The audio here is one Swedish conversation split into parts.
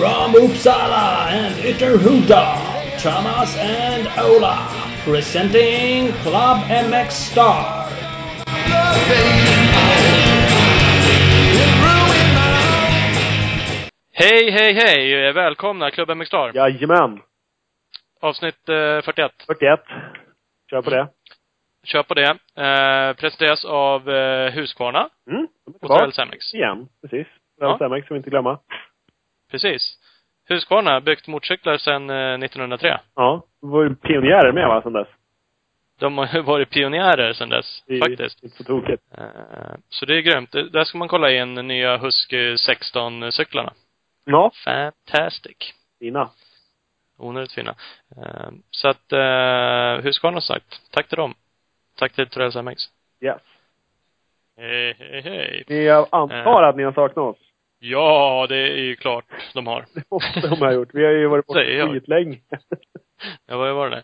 From Uppsala and Ytterhuda, Thomas and Ola, presenting Club MX Star. Hej, hej, hej! Välkomna Klubben MX Star. Jajamän. Avsnitt eh, 41. 41. Kör på det. Kör på det. Eh, presenteras av eh, Husqvarna Mm. de är och Cemex. Igen. Precis. Ja. Ja. ska vi inte glömma. Precis. Husqvarna byggt motorcyklar sedan eh, 1903. Ja. Vi var ju pionjärer med va, sen dess. De har varit pionjärer sedan dess, är faktiskt. Inte så tokigt. Eh, så det är grymt. Där ska man kolla in nya Husky 16-cyklarna. Ja. Fantastic. Fina. Onödigt fina. Eh, så att, eh, Husqvarna sagt, tack till dem. Tack till Travel Cemex. Yes. Hej, hej, hej. Jag antar att ni har saknat oss. Ja, det är ju klart de har. Det måste de ha gjort. Vi har ju varit borta skitlänge. Ja, vad var det?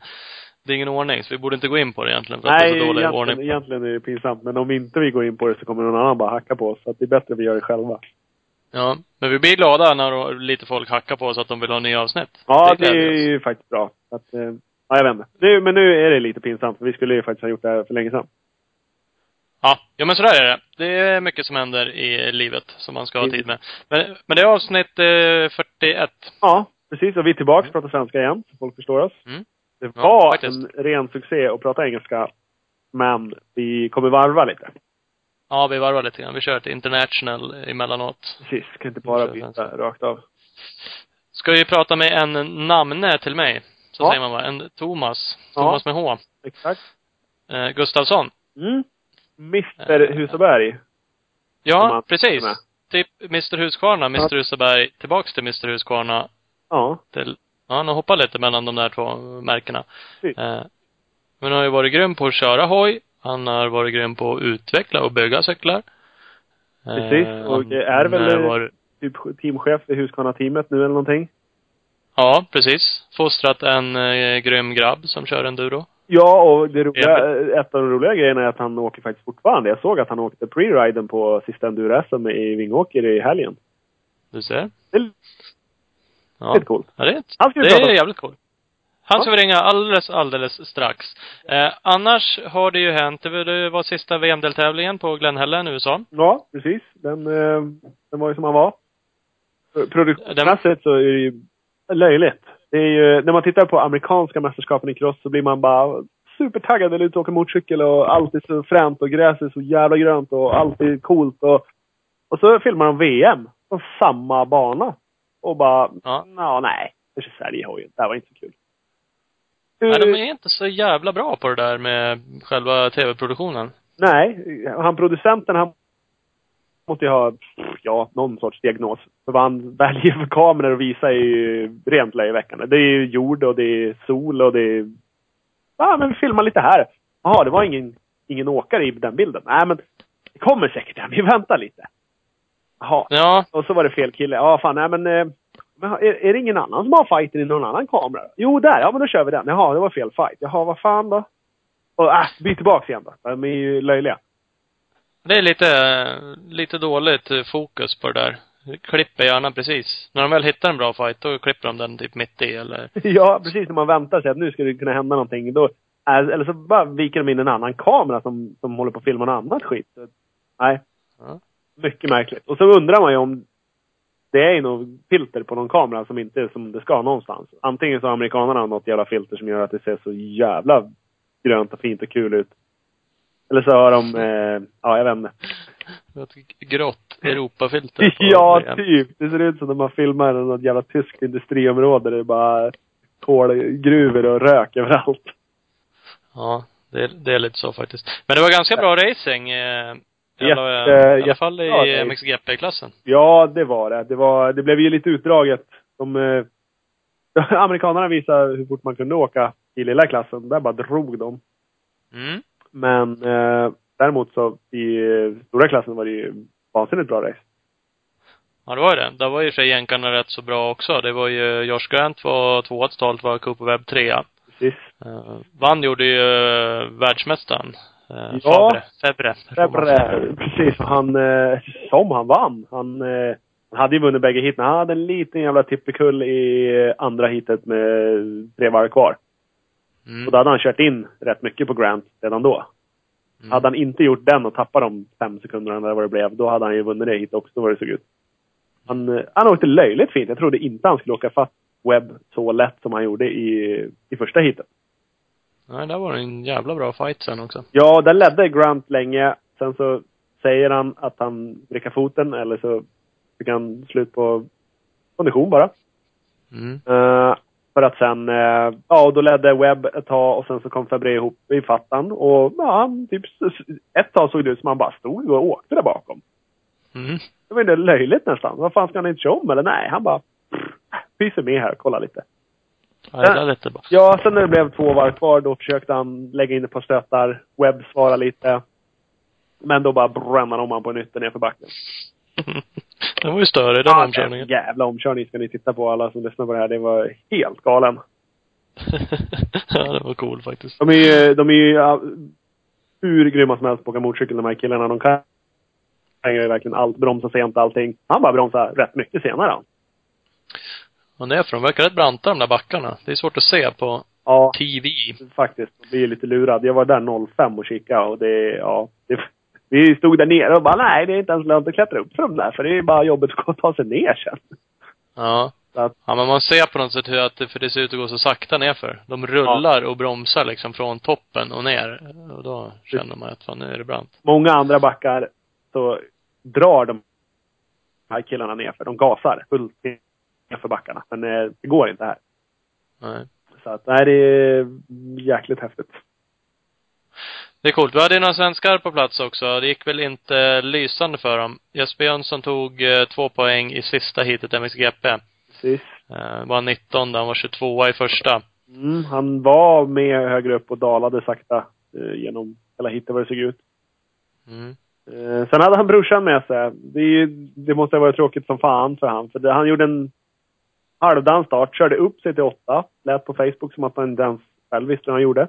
Det är ingen ordning, så vi borde inte gå in på det egentligen. För att det är Nej, så dålig egentligen, ordning. egentligen är det pinsamt. Men om inte vi går in på det så kommer någon annan bara hacka på oss. Så att det är bättre att vi gör det själva. Ja, men vi blir glada när lite folk hackar på oss att de vill ha nya avsnitt. Ja, det, glädjer är ju faktiskt bra. Att, eh, ja, jag vet inte. Nu, men nu är det lite pinsamt. För vi skulle ju faktiskt ha gjort det här för länge sedan. Ja, ja men sådär är det. Det är mycket som händer i livet som man ska ha tid med. Men, men det är avsnitt eh, 41. Ja, precis. Och vi är tillbaka och pratar svenska igen, så folk förstår oss. Mm. Det Ja, var faktiskt. en ren succé att prata engelska, men vi kommer varva lite. Ja, vi varvar lite grann. Vi kör ett international emellanåt. Precis, kan inte bara byta rakt av. Ska vi prata med en namne till mig. Så Ja. säger man va? En Thomas. Ja. Thomas med H. Exakt. Eh, Gustafsson. Mm. Mr Husaberg. Ja, precis. Typ Mr Husqvarna, Mr Husaberg, tillbaks till Mr Husqvarna. Ja, Till, ja, han har hoppat lite mellan de där två märkena. Precis. Eh, men han har ju varit grym på att köra hoj. Han har varit grym på att utveckla och bygga cyklar. Eh, Precis, och är väl- varit, typ teamchef i Husqvarna-teamet nu eller någonting. Ja, precis. Fostrat en eh, grym grabb som kör enduro. Ja, och det roliga, ett av de roliga grejerna är att han åker faktiskt fortfarande. Jag såg att han åkte pre-riden på sista enduro-SM i Vingåker i helgen. Du ser. Det är Ja. lite coolt. Ja, det är, Han ska vi det prata är jävligt coolt. Han ska Ja. vi ringa alldeles, alldeles strax. Eh, annars har det ju hänt, det var, sista VM-deltävlingen på Glenhällen, USA. Ja, precis. Den, eh, den var ju som han var. Produktionsmässigt så är det ju löjligt. Det är ju, när man tittar på amerikanska mästerskapen i cross så blir man bara supertaggad eller ute och åka motorcykel och allt är så fränt och gräset är så jävla grönt och allt är coolt och, och så filmar de VM på samma bana. Och bara, Ja. nej, det är Sverige har ju, det här var inte så kul. Nej, de är inte så jävla bra på det där med själva tv-produktionen. Nej, han producenten han måste ju ha, ja, någon sorts diagnos. För vad han väljer för kameror att visa är ju rent löjeväckande. Det är ju jord och det är sol och det är... Ja, men filma lite här. Jaha, det var ingen, ingen åkare i den bilden. Nej, men det kommer säkert. Ja, vi väntar lite. Jaha, Ja, och så var det fel kille. Ja, fan, nej men... eh, men är, är det ingen annan som har fighten i någon annan kamera? Jo, där. Ja, men då kör vi den. Jaha, det var fel fight. Jaha, vad fan då? Och äh, byt tillbaks igen då. De är ju löjliga. Det är lite, lite dåligt eh, fokus på det där. Klipper gärna precis. När de väl hittar en bra fight, då klipper de den typ mitt i eller Ja, precis. När man väntar sig att nu ska det kunna hända någonting. Då, eller så bara viker de in en annan kamera som, som håller på att filma något annat skit. Så, nej. Ja. Mycket märkligt. Och så undrar man ju om det är något filter på någon kamera som inte är som det ska någonstans. Antingen så har amerikanerna något jävla filter som gör att det ser så jävla grönt och fint och kul ut. Eller så har de, eh, ja jag vet inte. ett grått Europafilter. Ja, typ. Det ser ut som när man filmar i något jävla tyskt industriområde. Det är bara kolgruvor och rök överallt. Ja, det, är- det är lite så faktiskt. Men det var ganska bra racing. Eh, i Jätte- alla, I alla fall i race. MXGP-klassen. Ja, det var det. Det, var, det blev ju lite utdraget. De, eh, amerikanerna visade hur fort man kunde åka i lilla klassen. Där bara drog de. Mm. Men eh, däremot så i stora klassen var det ju vansinnigt bra race. Ja, det var ju det. Där var ju sig jänkarna rätt så bra också. Det var ju Josh Grant var tvåa totalt, var Cooper Webb trea. Precis. Uh, vann gjorde ju uh, världsmästaren. Uh, Ja. Febre. Febre, precis. Han, eh, som han vann. Han, eh, Han hade ju vunnit bägge heaten. Han hade en liten jävla tippekull i andra heatet med tre varv kvar. Mm. Och då hade han kört in rätt mycket på Grant redan då. Mm. Hade han inte gjort den och tappat de fem sekunderna eller vad det blev, då hade han ju vunnit det hit också vad det såg ut. Han, eh, han åkte löjligt fint. Jag trodde inte han skulle åka fast Webb så lätt som han gjorde i, i första heatet. Nej, där var det en jävla bra fight sen också. Ja, där ledde Grant länge. Sen så säger han att han vrickar foten eller så fick han slut på kondition bara. Mm. Eh, för att sen, eh, ja, och då ledde Webb ett tag och sen så kom Fabré ihop i fattan och ja, typ, ett tag såg det ut som han bara stod och åkte där bakom. Mm. Det var ju löjligt nästan. Vad fan ska han inte köra om eller? Nej, han bara pyser med här och kollar lite. Ja, det där lät bra. Ja, sen när det blev två varv kvar då försökte han lägga in ett par stötar. Webb svara lite. Men då bara brände han om han på en ytter nerför backen. Den var ju större, den Ja, omkörningen. Jävla omkörning ska ni titta på alla som lyssnar på det här. Det var helt galen. ja, det var cool faktiskt. De är ju, de är ju ja, hur grymma som helst på att åka motorcykel de här killarna. De kan ju verkligen allt. Bromsa sent allting. Han bara bromsar rätt mycket senare han. Det är för de verkar rätt branta de där backarna. Det är svårt att se på Ja, TV. faktiskt. Jag blir lite lurad. Jag var där 05 och kikade och det, ja. Det, vi stod där nere och bara, nej det är inte ens lönt att klättra upp för de där. För det är bara jobbigt att ta sig ner sen. Ja. Att, Ja, men man ser på något sätt hur att, för det ser ut att gå så sakta nerför. De rullar och bromsar liksom från toppen och ner. Och då känner man att fan, nu är det brant. många andra backar så drar de här killarna nerför. De gasar fullt nerför backarna. Men eh, det går inte här. Nej. Så att, nej det är jäkligt häftigt. Det är coolt. Vi hade ju några svenskar på plats också. Det gick väl inte lysande för dem. Jesper Jönsson tog eh, två poäng i sista heatet MXGP. Precis. Eh, var 19 han var 22 i första. Mm, han var med högre upp och dalade sakta eh, genom hela heatet vad det såg ut. Mm. Eh, sen hade han brorsan med sig. Det, ju- det måste ha varit tråkigt som fan för han. För det, han gjorde en halvdan start, körde upp sig till åtta. Lät på Facebook som att han inte ens själv visste vad han gjorde.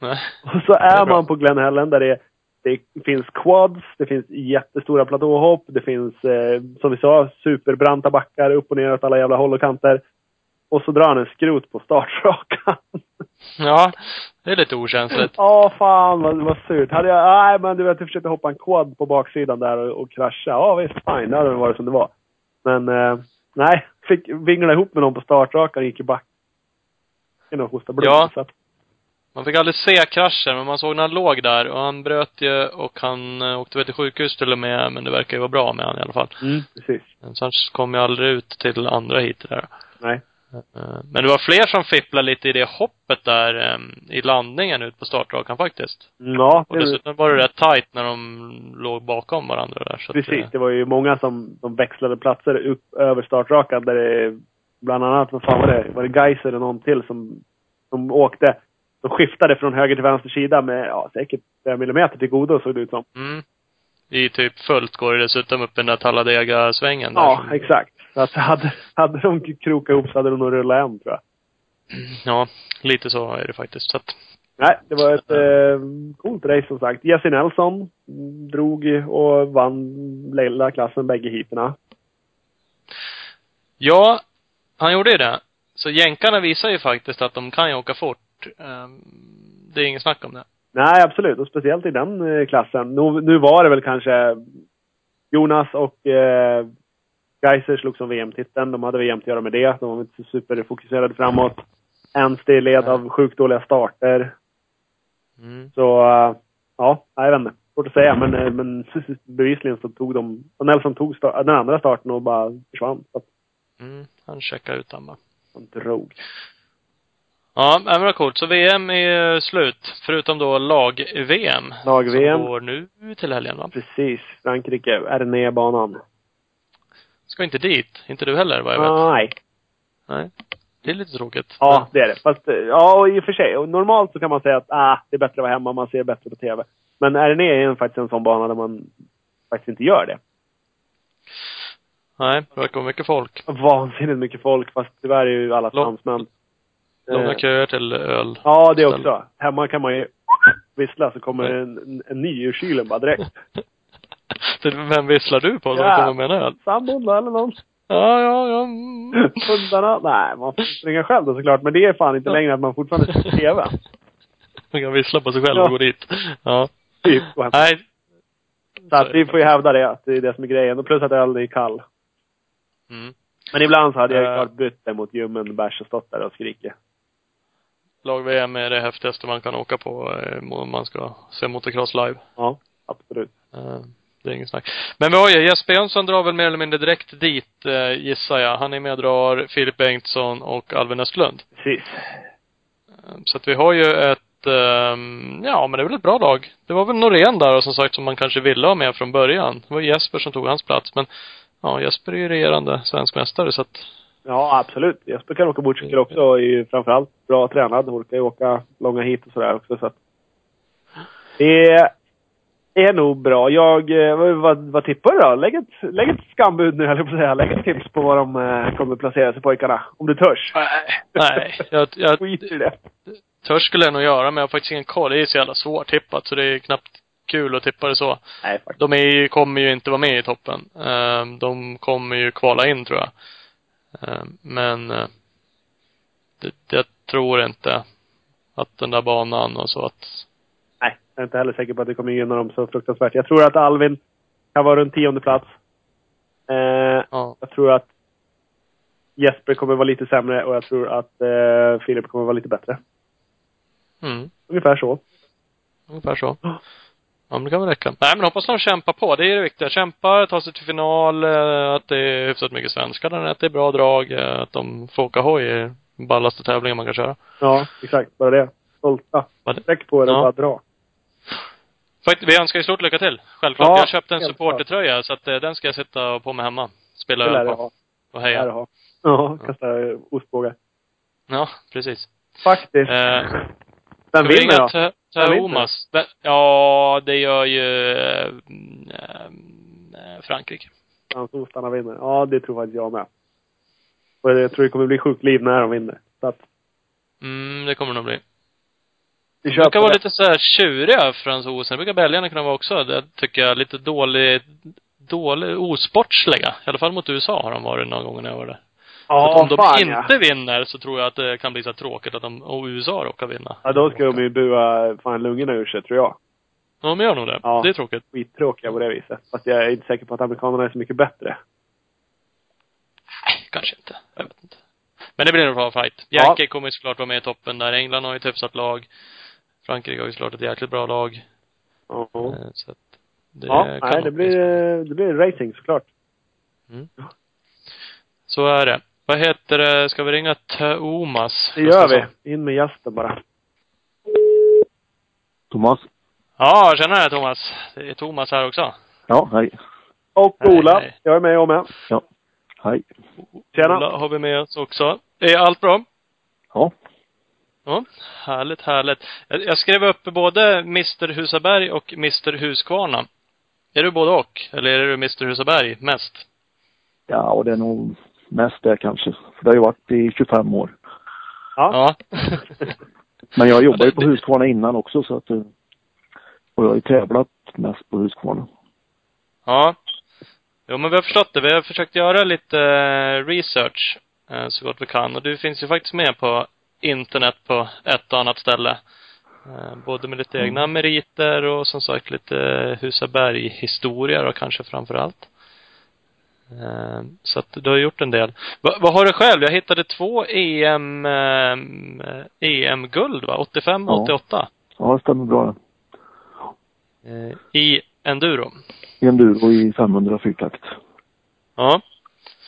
Nej. Och så är är man på Glen Helen där det, det finns quads, det finns jättestora platåhopp, det finns, eh, som vi sa, superbranta backar upp och ner åt alla jävla håll och kanter. Och så drar han en skrot på startrakan. Ja, det är lite okänsligt. Ja, fan vad, vad surt. Hade jag, nej men du vet, jag försökte hoppa en quad på baksidan där och, och krascha. Ja visst, fine. Det hade väl varit som det var. Men, eh, nej. Fick vingla ihop med någon på startrakan och gick i backen och hostade blod. Ja. Så att, Man fick aldrig se kraschen, men man såg när han låg där och han bröt ju och han eh, åkte väl till sjukhus till och med, men det verkar ju vara bra med han i alla fall. mm, precis. Men Sen kom jag aldrig ut till andra hit där. Nej. Eh, Men det var fler som fipplade lite i det hoppet där eh, i landningen ut på startrakan faktiskt. Ja, Och dessutom var det rätt tight när de låg bakom varandra där. Så att, precis. eh, Det var ju många som, som växlade platser upp över startrakan där det bland annat, vad fan var det? Var det Geiser eller någon till som, som åkte de skiftade från höger till vänster sida med, ja, säkert flera millimeter till godo såg det ut som. Mm. I typ fullt går det dessutom upp den där Talladega-svängen där. Ja, exakt. Så att hade, hade de krokat ihop så hade de nog rullat hem tror jag. Ja, lite så är det faktiskt. Så att, Nej, det var ett eh, coolt race som sagt. Jesse Nelson drog och vann lilla klassen bägge heaterna. ja, han gjorde ju det. Så jänkarna visar ju faktiskt att de kan ju åka fort. Ehm, Det är ingen snack om det. Nej, absolut. Och speciellt i den eh, klassen. Nu, nu var det väl kanske Jonas och eh, Geiser slog som VM-titeln. De hade VM att göra med det. De var inte så superfokuserade framåt. Anstey led av sjukt dåliga starter. Mm. Så, eh, ja, jag vet inte. Svårt att säga, men, eh, men bevisligen så tog de... Och Nelson tog sta- den andra starten och bara försvann. Mm. Han checkar ut den bara. han drog. Ja, men vad coolt. Så VM är slut. Förutom då lag-VM. Lag-VM. Som går nu till helgen va? Precis. Frankrike, RNE-banan. Ska inte dit. Inte du heller vad jag vet. Nej. Nej. Det är lite tråkigt. Ja, det är det. Fast, ja, och i och för sig. Och normalt så kan man säga att ah, det är bättre att vara hemma, man ser bättre på TV. Men RNE är ju faktiskt en sån bana där man faktiskt inte gör det. Nej, det verkar vara mycket folk. Vansinnigt mycket folk, fast tyvärr är ju alla Lång- fransmän. Långa Eh, köer till öl. Ja, det också. Hemma kan man ju vissla så kommer en, en ny ur kylen bara direkt. Vem visslar du på som Ja. kommer med en öl? Sambon eller någon. Ja, ja, ja. mm. Hundarna. Nej, man får springa själv då såklart. Men det är fan inte Ja. längre att man fortfarande ser TV. Man kan vissla på sig själv Ja. och gå dit. Ja. Typ. Nej. Så att vi får ju hävda det, att det är det som är grejen. Och plus att ölen är kall. Mm. Men ibland så hade jag ju Eh. klart bytt det mot ljummen bärs och stått där och skrikit. Lag-VM är det häftigaste man kan åka på eh, om man ska se motocross live. Ja, absolut. Eh, Det är ingen snack. Men vi har ju, Jesper Jönsson drar väl mer eller mindre direkt dit, eh, gissar jag. Han är med och drar Filip Bengtsson och Alvin Östlund. Precis. Så att vi har ju ett, ehm, ja men det är väl ett bra lag. Det var väl Norén där och som sagt som man kanske ville ha med från början. Det var Jesper som tog hans plats men, ja Jesper är ju regerande svensk mästare så att, Ja, absolut. Jesper kan åka motorcykel också och är ju framförallt bra tränad. Orkar ju åka långa hit och sådär också så att. Det är nog bra. Jag, eh, vad, vad, vad tippar du då? Lägg ett, lägg ett skambud nu jag på säga. Lägg ett tips på var de eh, kommer placera sig pojkarna. Om du törs. nej, jag, jag, Skit i det. törs skulle jag nog göra men jag har faktiskt ingen koll. Det är så jävla svårtippat så det är knappt kul att tippa det så. Nej, faktiskt. De är, kommer ju inte vara med i toppen. Ehm, De kommer ju kvala in tror jag. Ehm, Men eh, det, jag tror inte att den där banan och så att Nej, jag är inte heller säker på att det kommer gynna dem så fruktansvärt. Jag tror att Alvin kan vara runt tionde plats. Eh, ja. jag tror att Jesper kommer vara lite sämre och jag tror att eh, Filip kommer vara lite bättre. Mm, Ungefär så. ungefär så. Ja men det kan väl räcka. Nej men hoppas de kämpar på. Det är det viktiga. Kämpar, tar sig till final, eh, att det är hyfsat mycket svenskar där, att det är bra drag, eh, att de får åka hoj i ballaste tävlingen man kan köra. Ja, exakt. Bara det. Stolta. Sträck på er och Ja. bara dra. Vi önskar ju stort lycka till. Självklart. Ja, jag har köpt en supportertröja så att eh, den ska jag sätta på mig hemma. Spela det på. Och heja. det ha. Ja, kasta ostbågar. Ja, precis. Faktiskt. Eh, Vem vinner då? Te- Vem vinner? Thomas? Vem- Ja, det gör ju eh, Frankrike. Hans ostarna vinner. Ja, det tror faktiskt jag med. Och jag tror det kommer bli sjukt liv när de vinner. Så att Mm, det kommer det nog bli. De brukar vara det. lite så här tjuriga, fransosen. Det brukar belgarna kunna vara också. Det tycker jag. Lite dålig, dålig, osportsliga. I alla fall mot USA har de varit några gånger när jag var där. Ja, att om de fan inte ja. vinner så tror jag att det kan bli så tråkigt att de, och USA råkar vinna. Ja, då ska de ju bua fan lungorna ur sig, tror jag. Ja, de gör nog det. Ja. Det är tråkigt. Skittråkiga på det viset. Fast jag är inte säker på att amerikanerna är så mycket bättre. Nej, kanske inte. Jag vet inte. Men det blir en bra fight. Ja. Yankee kommer ju såklart vara med i toppen där. England har ju ett hyfsat lag. Frankrike har ju såklart ett jäkligt bra lag. Ja. Eh, Så att det ja, kan nej, det bli blir, det blir racing såklart. Så är det. Vad heter det? Ska vi ringa Thomas? Det gör vi. In med gästen bara. Thomas? Ja, tjenare Thomas. Det är Thomas här också. Ja, hej. Och Ola. hej. Jag är med jag med. Hej. Tjena. Ola har vi med oss också. Är allt bra? Ja. Ja, härligt, härligt. Jag, jag skrev upp både Mr Husaberg och Mr Huskvarna. Är du både och? Eller är du Mr Husaberg mest? Ja, och det är nog mest det kanske. För det har ju varit i 25 år. Ja. Ja. Men jag jobbade ju på Husqvarna innan också så att... eh, Och jag har ju tävlat mest på Husqvarna. Ja. Jo, men vi har förstått det. Vi har försökt göra lite eh, research eh, så gott vi kan. Och du finns ju faktiskt med på internet på ett och annat ställe. Eh, Både med lite egna meriter och som sagt lite Husaberg-historia då kanske framför allt. Eh, Så att du har gjort en del. Va, vad har du själv? Jag hittade två EM, eh, EM-guld va? 85 och Ja. 88. Ja, det stämmer bra eh, I enduro. I enduro i 500 fyrtakt. Ja.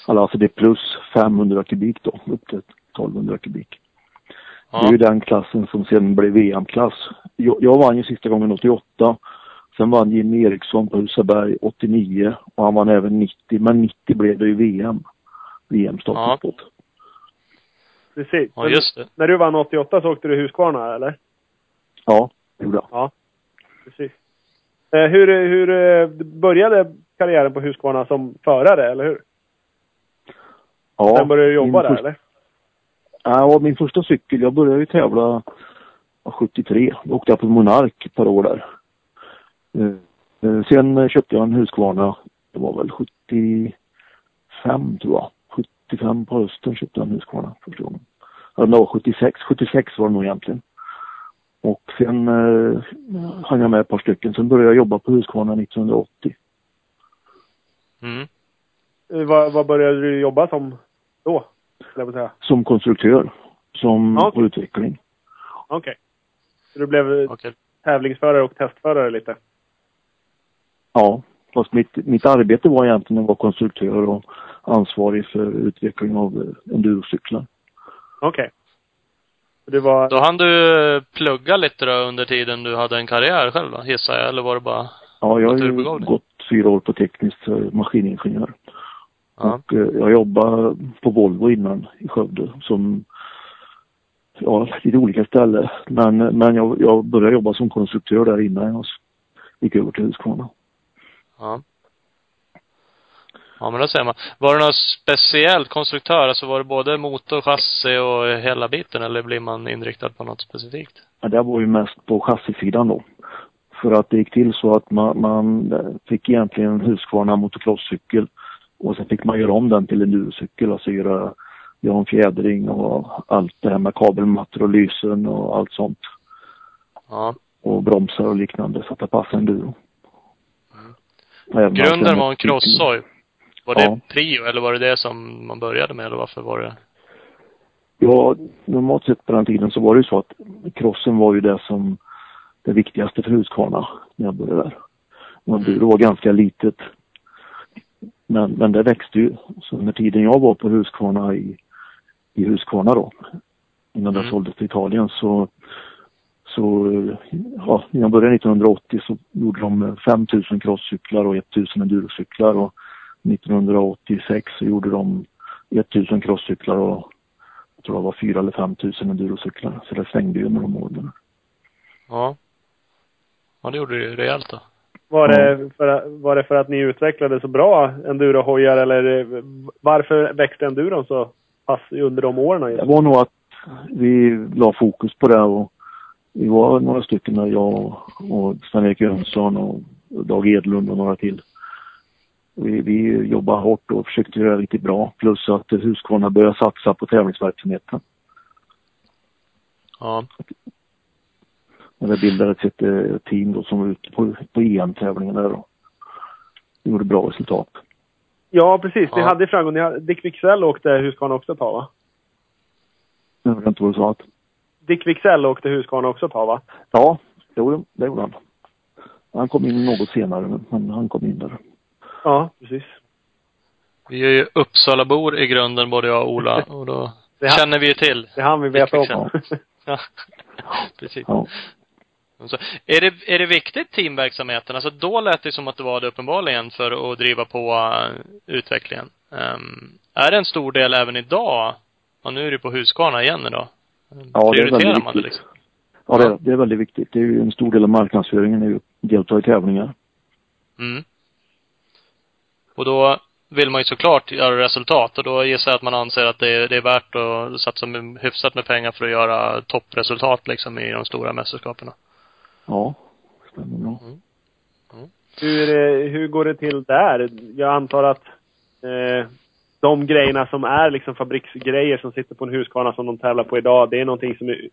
Alltså det är plus 500 kubik då, upp till 1200 kubik. ja. Det är ju den klassen som sen blev VM-klass. Jag, jag vann ju sista gången 88. Sen vann Jimmy Eriksson på Husaberg 89 och han vann även 90. Men 90 blev det ju VM. På det. Precis. Ja, just det. När du vann 88 så åkte du Husqvarna, eller? Ja, det gjorde jag. Precis. Eh, hur, hur eh, började karriären på Husqvarna som förare, eller hur? Ja, Sen började du jobba där, eller? Ja, min första cykel, jag började ju tävla ja, 73. Då åkte jag på Monark ett par år där. Eh, Eh, sen köpte jag en Husqvarna. Det var väl 75 tror jag. 75 på hösten köpte jag en Husqvarna första gången. Ja, det var 76. 76 var det nog egentligen. Och sen eh, hann jag med ett par stycken. Sen började jag jobba på Husqvarna 1980. Mm. Eh, Vad, vad började du jobba som då? säga. Som konstruktör. Som på utveckling. Okej. Så du blev Okej. tävlingsförare och testförare lite? Ja. Fast mitt, mitt arbete var egentligen att vara konstruktör och ansvarig för utveckling av eh, endurocyklar. Okej. Det var... Då hann du plugga lite då under tiden du hade en karriär själv då, gissar jag, eller var det bara Ja, jag har ju gått fyra år på tekniskt eh, maskiningenjör. Ja. Och eh, jag jobbade på Volvo innan i Skövde som, ja, lite olika ställen. Men, men jag, jag började jobba som konstruktör där innan jag gick över till Husqvarna. Ja. Ja, men då ser man. Var det något speciellt konstruktör? Alltså var det både motor, chassi och hela biten, eller blir man inriktad på något specifikt? Ja, det var ju mest på chassisidan då. För att det gick till så att man, man fick egentligen en Husqvarna motocrosscykel och sen fick man göra om den till en endurocykel, alltså göra, göra en fjädring och allt det här med kabelmattor och lysen och allt sånt. Ja. och bromsar och liknande så att det passar enduro. Grunden var en crosshoj. Var det Ja. prio, eller var det det som man började med, eller varför var det? Ja, normalt sett på den tiden så var det ju så att crossen var ju det som det viktigaste för Husqvarna när jag började där. Och enduro var ganska litet. Men, men det växte ju. Så under tiden jag var på Husqvarna i, i Husqvarna då, innan det Mm. såldes till Italien så så, ja, när jag började 1980 så gjorde de 5000 crosscyklar och 1000 endurocyklar och 1986 så gjorde de 1000 crosscyklar och jag tror det var 4 eller 5000 endurocyklar. Så det svängde ju med de åren. Ja. Ja, det gjorde det ju rejält då. Var det, för, var det för att ni utvecklade så bra endurohojar eller eh, varför växte enduron så pass under de åren? Det var nog att vi la fokus på det och vi var några stycken där, jag och Sven-Erik Jönsson och Dag Edlund och några till. Vi, vi jobbade hårt och försökte göra riktigt bra. Plus att Husqvarna började satsa på tävlingsverksamheten. Ja. Och det bildades ett eh, team då som var ute på, på EM-tävlingen där och gjorde bra resultat. Ja, precis. Ni Ja. hade framgång. Ni hade, Dick Wicksell åkte Husqvarna också ett tag, va? Jag vet inte vad du sa. Att, Dick Wicksell åkte Husqvarna också tag, va? ja, det gjorde, det gjorde han. Han kom in något senare, men- han kom in där. Ja, precis. Vi är ju Uppsalabor i grunden, både jag och Ola, och då Det här- känner vi ju till. Det hann vi veta om. Ja. Precis. Ja. Så, är, det, är det viktigt teamverksamheten? Alltså då lät det som att det var det uppenbarligen för att driva på uh, utvecklingen. Ehm, är det en stor del även idag? Och nu är det på Husqvarna igen idag. Ja, det är man det viktigt. liksom? Ja, det, är- det är väldigt viktigt. Det är ju en stor del av marknadsföringen är ju att delta i tävlingar. Mm. Och då vill man ju såklart göra resultat och då gissar jag att man anser att det är, det är värt att satsa med, hyfsat med pengar för att göra toppresultat liksom i de stora mästerskapen. Ja, stämmer bra. Hur, eh, hur går det till där? Jag antar att eh, de grejerna som är liksom fabriksgrejer som sitter på en Husqvarna som de tävlar på idag, det är någonting som är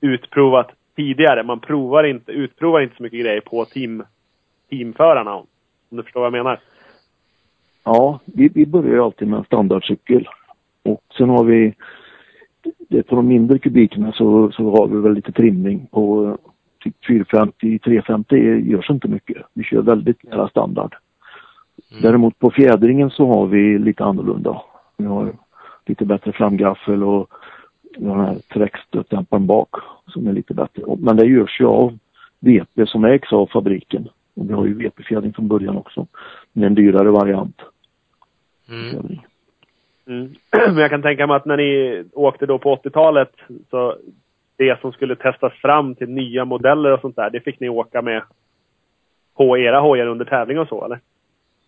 utprovat tidigare. Man provar inte, utprovar inte så mycket grejer på team, teamförarna. Om du förstår vad jag menar? Ja, vi, vi börjar ju alltid med en standardcykel. Och sen har vi, det, på de mindre kubikerna så, så har vi väl lite trimning på eh, typ 450, 350 görs inte mycket. Vi kör väldigt nära standard. Mm. Däremot på fjädringen så har vi lite annorlunda. Vi har lite bättre framgaffel och den här träckstötdämparen bak som är lite bättre. Men det görs ju av VP som ägs av fabriken. Och vi har ju VP-fjädring från början också. Med en dyrare variant. Mm. Mm. Men jag kan tänka mig att när ni åkte då på 80-talet, så det som skulle testas fram till nya modeller och sånt där, det fick ni åka med på era hojar under tävling och så, eller?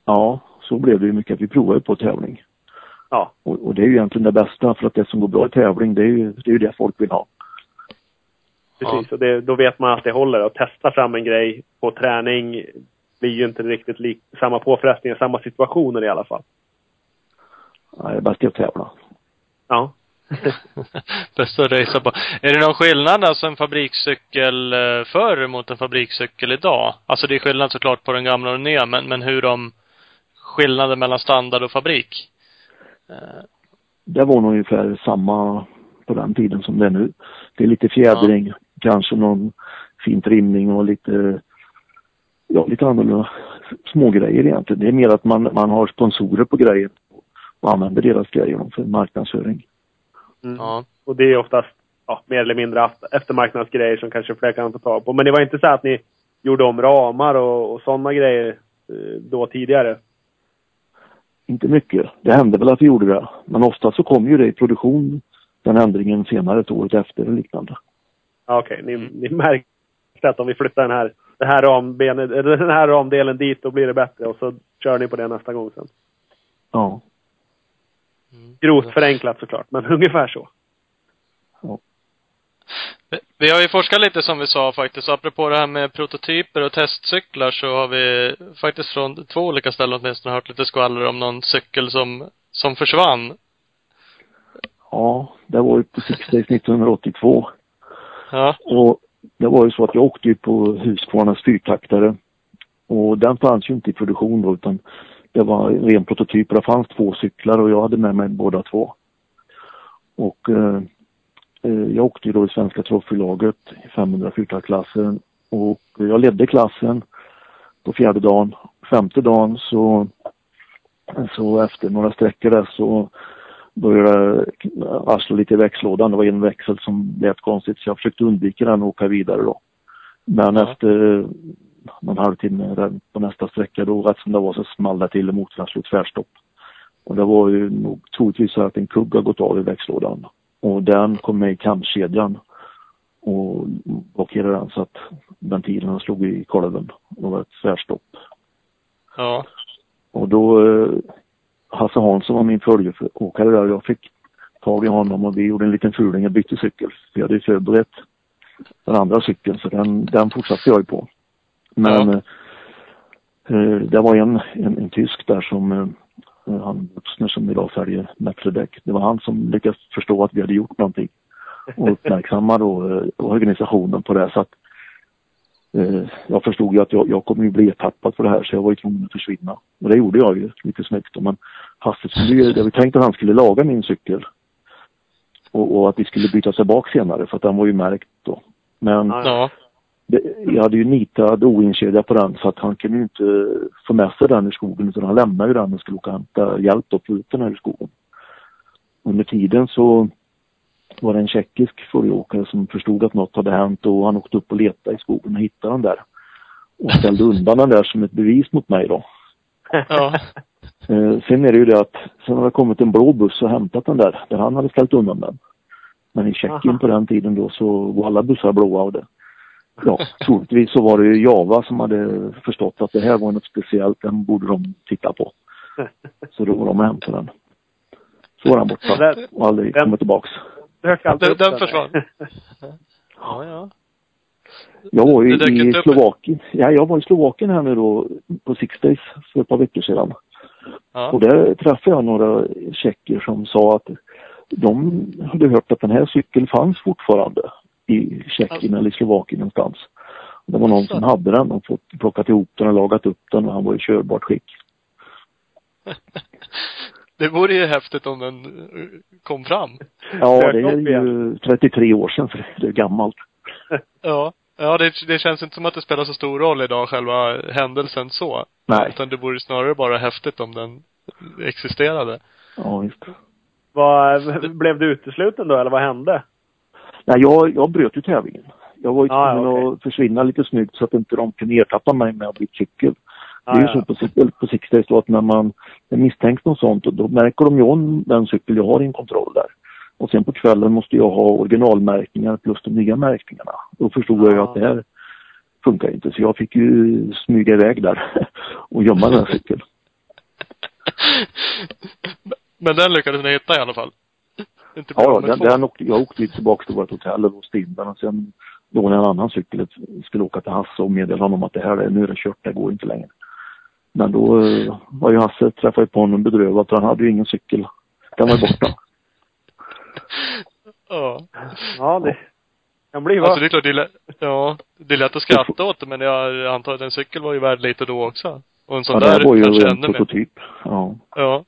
Ja, så blev det ju mycket att vi provade på tävling. Ja. Och, och det är ju egentligen det bästa för att det som går bra i tävling det är ju det, är ju det folk vill ha. Precis, och det, då vet man att det håller. Att testa fram en grej på träning, blir ju inte riktigt lik, samma påfrestningar, samma situationer i alla fall. Nej, det är bäst att tävla. Ja. Bäst att racea på. Är det någon skillnad alltså en fabrikscykel eh, förr mot en fabrikscykel idag? Alltså det är skillnad såklart på den gamla och den nya, men, men hur de skillnaden mellan standard och fabrik? Det var nog ungefär samma på den tiden som det är nu. Det är lite fjädring, ja. kanske någon fin trimning och lite, ja lite annorlunda smågrejer egentligen. Det är mer att man, man har sponsorer på grejer och använder deras grejer för marknadsföring. Mm. Ja. Och det är oftast ja, mer eller mindre eftermarknadsgrejer som kanske fler kan få tag på. Men det var inte så att ni gjorde om ramar och, och sådana grejer eh, då tidigare? Inte mycket. Det hände väl att vi gjorde det. Men ofta så kom ju det i produktion, den ändringen senare, ett året efter eller liknande. Okej, okay. ni, ni märkte att om vi flyttar den här, det här rambenet, den här ramdelen dit, då blir det bättre och så kör ni på det nästa gång sen? Ja. Grovt förenklat såklart, men ungefär så. Ja. Vi har ju forskat lite som vi sa faktiskt. Apropå det här med prototyper och testcyklar så har vi faktiskt från två olika ställen åtminstone hört lite skvaller om någon cykel som, som försvann. Ja, det var ju på Six Days 1982. Ja. Och det var ju så att jag åkte ju på Husqvarnas fyrtaktare. Och den fanns ju inte i produktion då utan det var en ren prototyp. Det fanns två cyklar och jag hade med mig båda två. Och eh jag åkte ju då i Svenska Trofélaget i 500 klassen och jag ledde klassen på fjärde dagen. Femte dagen så, så efter några sträckor där så började arsla lite i växellådan. Det var en växel som lät konstigt så jag försökte undvika den och åka vidare då. Men ja. efter någon halvtimme på nästa sträcka då rätt som det var så small det till och motorn slog tvärstopp. Och det var ju nog troligtvis så att en kugg har gått av i växellådan. Och den kom med i kamkedjan och blockerade den så att ventilen slog i kolven. Det var ett tvärstopp. Ja. Och då, eh, Hasse Hansson var min följeåkare där och jag fick tag i honom och vi gjorde en liten fuling, jag bytte cykel. Vi hade ju förberett den andra cykeln så den, den fortsatte jag ju på. Men ja. eh, det var en, en, en, tysk där som eh, Eh, han vuxne som idag säljer Metrodec. Det var han som lyckades förstå att vi hade gjort någonting och uppmärksamma då eh, organisationen på det så att eh, jag förstod ju att jag, jag kommer ju bli ertappad på det här så jag var ju tvungen att försvinna. Och det gjorde jag ju lite snyggt. Men hastigt skulle ju, jag tänkte att han skulle laga min cykel. Och, och, att vi skulle byta tillbaka senare för att den var ju märkt då. Men ja jag hade ju nitad oinkedja på den så att han kunde ju inte få med sig den i skogen utan han lämnade ju den och skulle åka och hämta hjälp att få ut den här i skogen. Under tiden så var det en tjeckisk följeåkare som förstod att något hade hänt och han åkte upp och letade i skogen och hittade den där. Och ställde undan den där som ett bevis mot mig då. Ja. Eh, sen är det ju det att sen har det kommit en blå buss och hämtat den där, där han hade ställt undan den. Men i Tjeckien på den tiden då så var alla bussar blåa och det ja, troligtvis så var det ju Java som hade förstått att det här var något speciellt, den borde de titta på. Så då var de och hämtade den. Så var den borta och aldrig kommit tillbaks. Den, den försvann? ja, ja. Jag var ju i Slovakien. Ja, jag var i Slovakien här nu då på Six Days för ett par veckor sedan. Ja. Och där träffade jag några tjecker som sa att de hade hört att den här cykeln fanns fortfarande i Tjeckien eller i Slovakien någonstans. Det var någon som hade den och fått plockat ihop den och lagat upp den och han var i körbart skick. det vore ju häftigt om den eh, kom fram. Ja, det är ju 33 år sedan så det är gammalt. ja. Ja, det, det känns inte som att det spelar så stor roll idag, själva händelsen så. Nej. Utan det vore snarare bara häftigt om den existerade. Ja, visst. Vad, blev du utesluten då, eller vad hände? Nej, jag, jag bröt ju tävlingen. Jag var ju ah, tvungen okay. att försvinna lite snyggt så att inte de kunde ertappa mig med att byta cykel. Ah, det är ju ja. så på, på Sixdays då att när man misstänks något sånt då märker de ju om den cykel jag har i en kontroll där. Och sen på kvällen måste jag ha originalmärkningar plus de nya märkningarna. Då förstod ah. jag ju att det här funkar inte så jag fick ju smyga iväg där och gömma den här cykeln. Men den lyckades ni hitta i alla fall? Inte ja, den, den åkte, jag åkte tillbaka till vårt hotell och låste in den och sen Då var det en annan cykel, skulle åka till Hasse och meddela honom att det här är, nu är det kört, det går inte längre. Men då eh, var ju Hasse, träffade på honom bedrövad för han hade ju ingen cykel. Den var borta. Ja. Ja, det kan bli va? Alltså det är klart, det är, ja, det är lätt att skratta åt det, men jag antar att en cykel var ju värd lite då också. Och en sån Ja, där det var ju kanske en ännu mer. prototyp. Ja. Ja.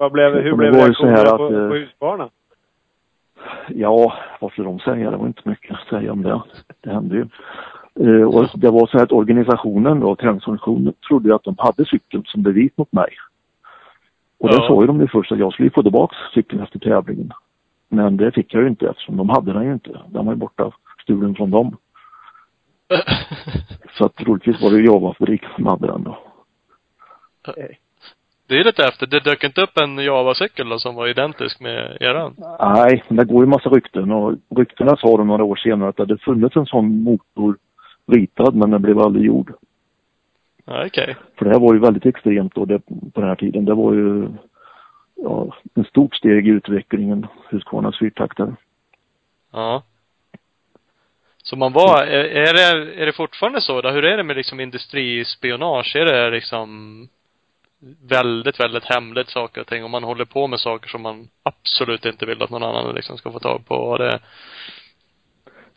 Vad blev, hur blev det var ju så här reaktionerna att, på, eh, på Husqvarna? Ja, vad skulle de säga? Det var inte mycket att säga om det. Det hände ju. Eh, och det var så här att organisationen då, träningsorganisationen, trodde att de hade cykeln som bevis mot mig. Och det Ja. sa ju de ju först att jag skulle få tillbaka cykeln efter tävlingen. Men det fick jag ju inte eftersom de hade den ju inte. Den var ju borta, stulen från dem. Så att troligtvis var det ju Java-fabrik som hade den då. Det är lite efter. Det dök inte upp en Java-cykel då som var identisk med eran? Nej, men det går ju massa rykten och ryktena sa de några år senare att det hade funnits en sån motor ritad men den blev aldrig gjord. Okej. För det här var ju väldigt extremt då det, på den här tiden. Det var ju ja, en stort steg i utvecklingen, Husqvarnas fyrtaktare. Ja. Så man var, är, är det, är det fortfarande så då? Hur är det med liksom industrispionage? Är det liksom väldigt, väldigt hemligt saker och ting? Om man håller på med saker som man absolut inte vill att någon annan liksom ska få tag på? Och det,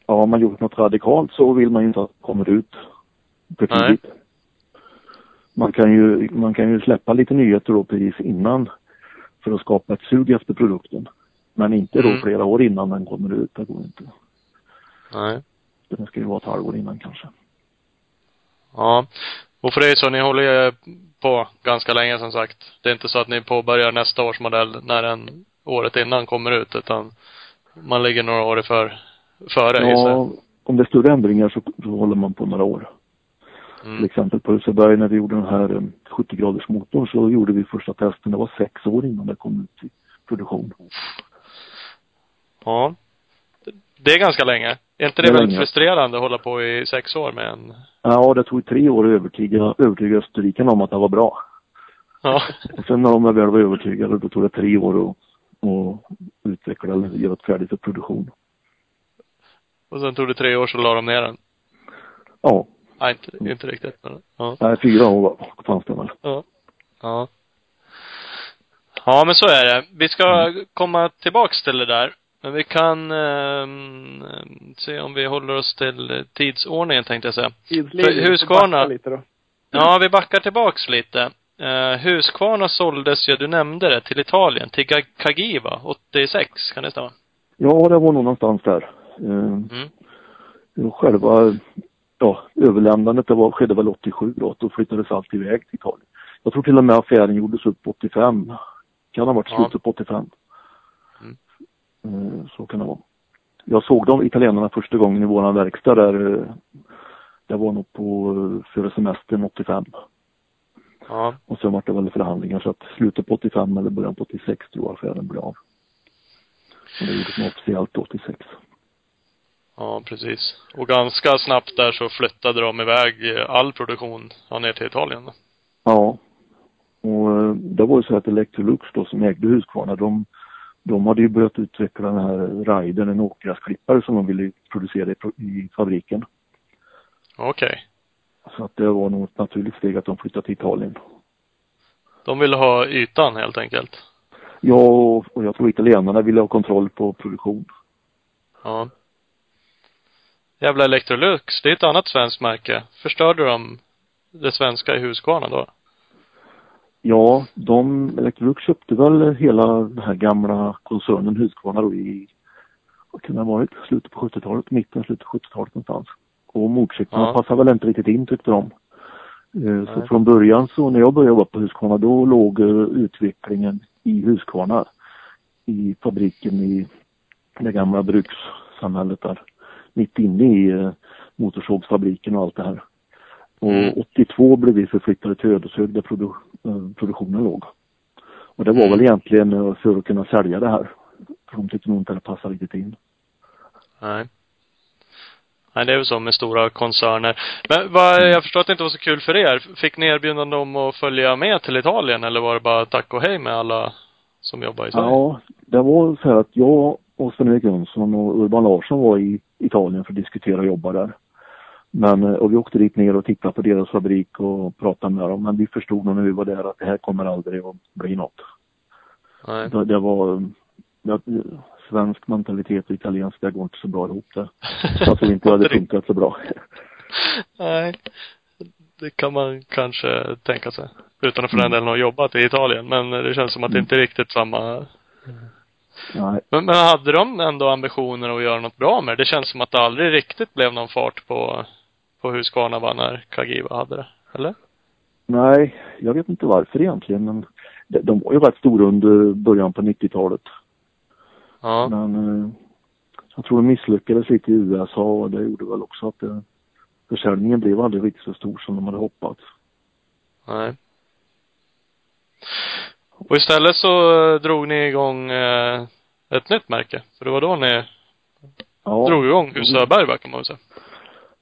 Ja, har man gjort något radikalt så vill man ju inte att det kommer ut för Nej. Man kan ju, man kan ju släppa lite nyheter då precis innan för att skapa ett sug efter produkten. Men inte då Mm. flera år innan den kommer ut. Det går inte. nej. Det ska ju vara ett halvår innan kanske. Ja. Och för det är så, ni håller ju på ganska länge som sagt. Det är inte så att ni påbörjar nästa års modell när den året innan kommer ut, utan man ligger några år för, före. Ja, om det är större ändringar så, så håller man på några år. Till Mm. exempel på Ulriceberg när vi gjorde den här eh, 70 graders motorn så gjorde vi första testen. Det var sex år innan det kom ut i produktion. Ja. Det är ganska länge. Är inte det, Det är väldigt länge. frustrerande att hålla på i sex år med en... Ja, det tog tre år att övertyga, övertyga österrikarna om att det var bra. Ja. Och sen när de väl var övertygade då tog det tre år att, att utveckla eller göra det färdigt för produktion. Och sen tog det tre år så la de ner den. Ja, Nej, inte, inte riktigt. Men, ja. nej, fyra år fanns det väl. Ja. Ja. Ja, men så är det. Vi ska komma tillbaks till det där. Men vi kan ehm, se om vi håller oss till tidsordningen tänkte jag säga. Tidslinjen, För Husqvarna- så backa lite då. Ja, vi backar tillbaks lite. Uh, Husqvarna såldes ju, du nämnde det, till Italien, till Cagiva, 86, kan det stämma? Ja, det var nog någonstans där. Eh, Mm. Själva ja, överlämnandet det var, skedde väl 87 då. Då flyttades allt iväg till Italien. Jag tror till och med affären gjordes upp 85. Kan ha varit Ja. slutet på 85. Eh, Så kan det vara. Jag såg de italienarna första gången i våran verkstad där. eh, Det var nog på eh, före semestern 85. Ja. Och sen var det väl förhandlingar så att slutet på 85 eller början på 86 tror jag affären blev av. Och det gjordes officiellt 86. Ja, precis. Och ganska snabbt där så flyttade de iväg all produktion ner till Italien. Ja. Och det var ju så att Electrolux då som ägde Husqvarna, de, de hade ju börjat utveckla den här Raiden, en åkgräsklippare som de ville producera i, i fabriken. Okej. Så att det var nog ett naturligt steg att de flyttade till Italien. De ville ha ytan helt enkelt. Ja, och och jag tror italienarna ville ha kontroll på produktion. Ja. Jävla Electrolux, det är ett annat svenskt märke. Förstörde de det svenska i Husqvarna då? Ja, de, Electrolux köpte väl hela den här gamla koncernen Husqvarna då i, vad kan det ha varit, slutet på 70-talet, mitten, slutet på 70-talet någonstans. Och motorcyklarna Ja. passade väl inte riktigt in tyckte de. Eh, Så från början så när jag började jobba på Husqvarna då låg eh, utvecklingen i Husqvarna i fabriken i det gamla brukssamhället där. Mitt inne i eh, motorsågsfabriken och allt det här. Och Mm. 82 blev vi förflyttade till Ödeshög där produ eh, produktionen låg. Och det var Mm. väl egentligen eh, för att kunna sälja det här. För de tyckte nog inte det passade riktigt in. Nej. Nej, det är väl så med stora koncerner. Men vad, jag förstår att det inte var så kul för er. Fick ni erbjudande om att följa med till Italien eller var det bara tack och hej med alla som jobbar i Sverige? Ja, det var så här att jag och Sven-Erik Jönsson och Urban Larsson var i Italien för att diskutera och jobba där. Men, och vi åkte dit ner och tittade på deras fabrik och pratade med dem. Men vi förstod när vi var där att det här kommer aldrig att bli något. Nej. Det, det var, det, svensk mentalitet och italiensk, det går inte så bra ihop det. Jag tror inte det hade funkat så bra. Nej. Det kan man kanske tänka sig. Utan att för den delen ha jobbat i Italien. Men det känns som att det inte är riktigt samma Nej. Men, men hade de ändå ambitioner att göra något bra med det? Det känns som att det aldrig riktigt blev någon fart på, på Husqvarna var när Kagiva hade det. Eller? Nej, jag vet inte varför egentligen men de, de var ju rätt stora under början på 90-talet. Ja. Men eh, jag tror de misslyckades lite i USA och det gjorde väl också att eh, försäljningen blev aldrig riktigt så stor som de hade hoppats. Nej. Och istället så eh, drog ni igång eh, ett nytt märke. För det var då ni Ja. drog igång Husöberg kan man väl säga.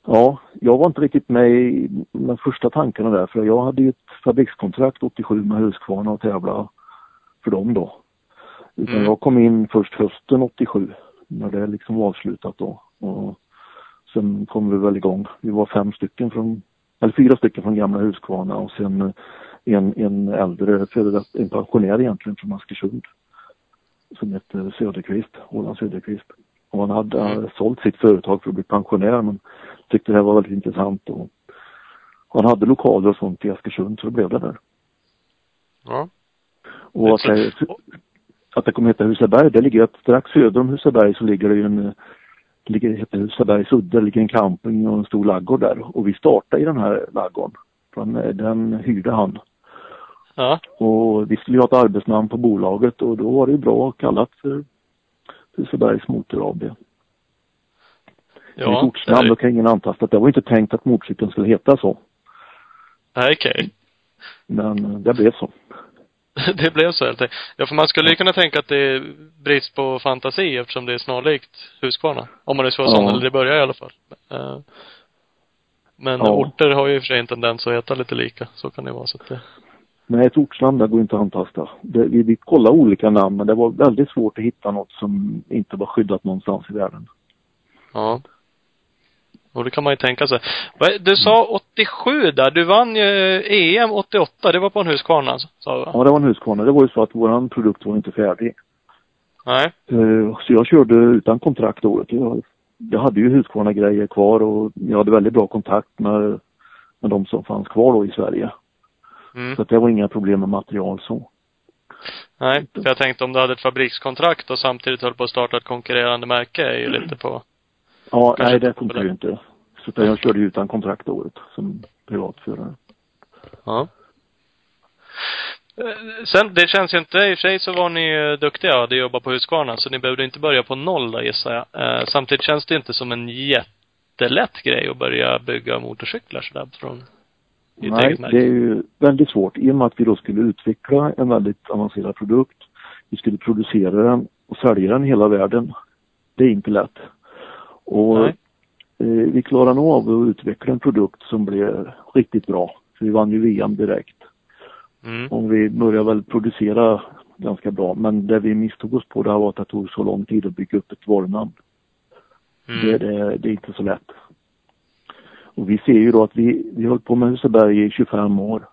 Ja, jag var inte riktigt med i de första tankarna där för jag hade ju ett fabrikskontrakt 87 med Husqvarna och tävla för dem då. Utan Mm. jag kom in först hösten 87 när det liksom var avslutat då. Och sen kom vi väl igång. Vi var fem stycken från, eller fyra stycken från gamla Husqvarna och sen eh, en, en äldre, en pensionär egentligen från Askersund. Som hette Söderqvist, Roland Söderqvist. Och han hade Mm. sålt sitt företag för att bli pensionär men tyckte det här var väldigt intressant och han hade lokaler och sånt i Askersund så det blev det där. Ja. Och att det, att det kommer heta Husaberg, det ligger att strax söder om Husaberg så ligger det ju en, det ligger, heter Husabergs udde, det ligger en camping och en stor laggård där. Och vi startade i den här laggården. Den, den hyrde han. Ja. Och vi skulle ju ha ett arbetsnamn på bolaget och då var det ju bra kallat för Husabergs Motor AB. Ja. Mitt ortsnamn, då kan ingen antasta det var inte tänkt att motorcykeln skulle heta så. Nej, okej. Men eh, det blev så. det blev så helt enkelt. Ja, för man skulle ju kunna tänka att det är brist på fantasi eftersom det är snarlikt Husqvarna. Om man nu ska vara sån, Ja. eller det börjar i alla fall. Eh, Men Ja. orter har ju i och för sig en tendens att heta lite lika. Så kan det vara. Så att det, Nej, ett ortsnamn där går inte att antasta. Det, vi, vi kollade olika namn men det var väldigt svårt att hitta något som inte var skyddat någonstans i världen. ja. Och det kan man ju tänka sig. Du sa 87 där. Du vann ju EM 88. Det var på en Husqvarna, sa du va? Ja, det var en Husqvarna. Det var ju så att våran produkt var inte färdig. Nej. Eh, Så jag körde utan kontrakt året. Jag, jag hade ju Husqvarna-grejer kvar och jag hade väldigt bra kontakt med, med de som fanns kvar då i Sverige. Mm. Så att det var inga problem med material så. Nej, för jag tänkte om du hade ett fabrikskontrakt och samtidigt höll på att starta ett konkurrerande märke är ju lite på Ja, Kanske nej det funkar ju inte. Så jag körde ju utan kontrakt året som privatförare. Ja. Sen, det känns ju inte, i och för sig så var ni ju duktiga och jobbat på Husqvarna, så ni behövde inte börja på noll där gissar jag. Eh, samtidigt känns det inte som en jättelätt grej att börja bygga motorcyklar sådär från Nej, det är ju väldigt svårt i och med att vi då skulle utveckla en väldigt avancerad produkt. Vi skulle producera den och sälja den i hela världen. Det är inte lätt. Och Nej. eh, vi klarade nog av att utveckla en produkt som blev riktigt bra. Så vi vann ju VM direkt. Mm. Och vi började väl producera ganska bra. Men det vi misstog oss på det var att det tog så lång tid att bygga upp ett varunamn. Det, Mm. det, det är inte så lätt. Och vi ser ju då att vi, vi höll på med Huseberg i 25 år.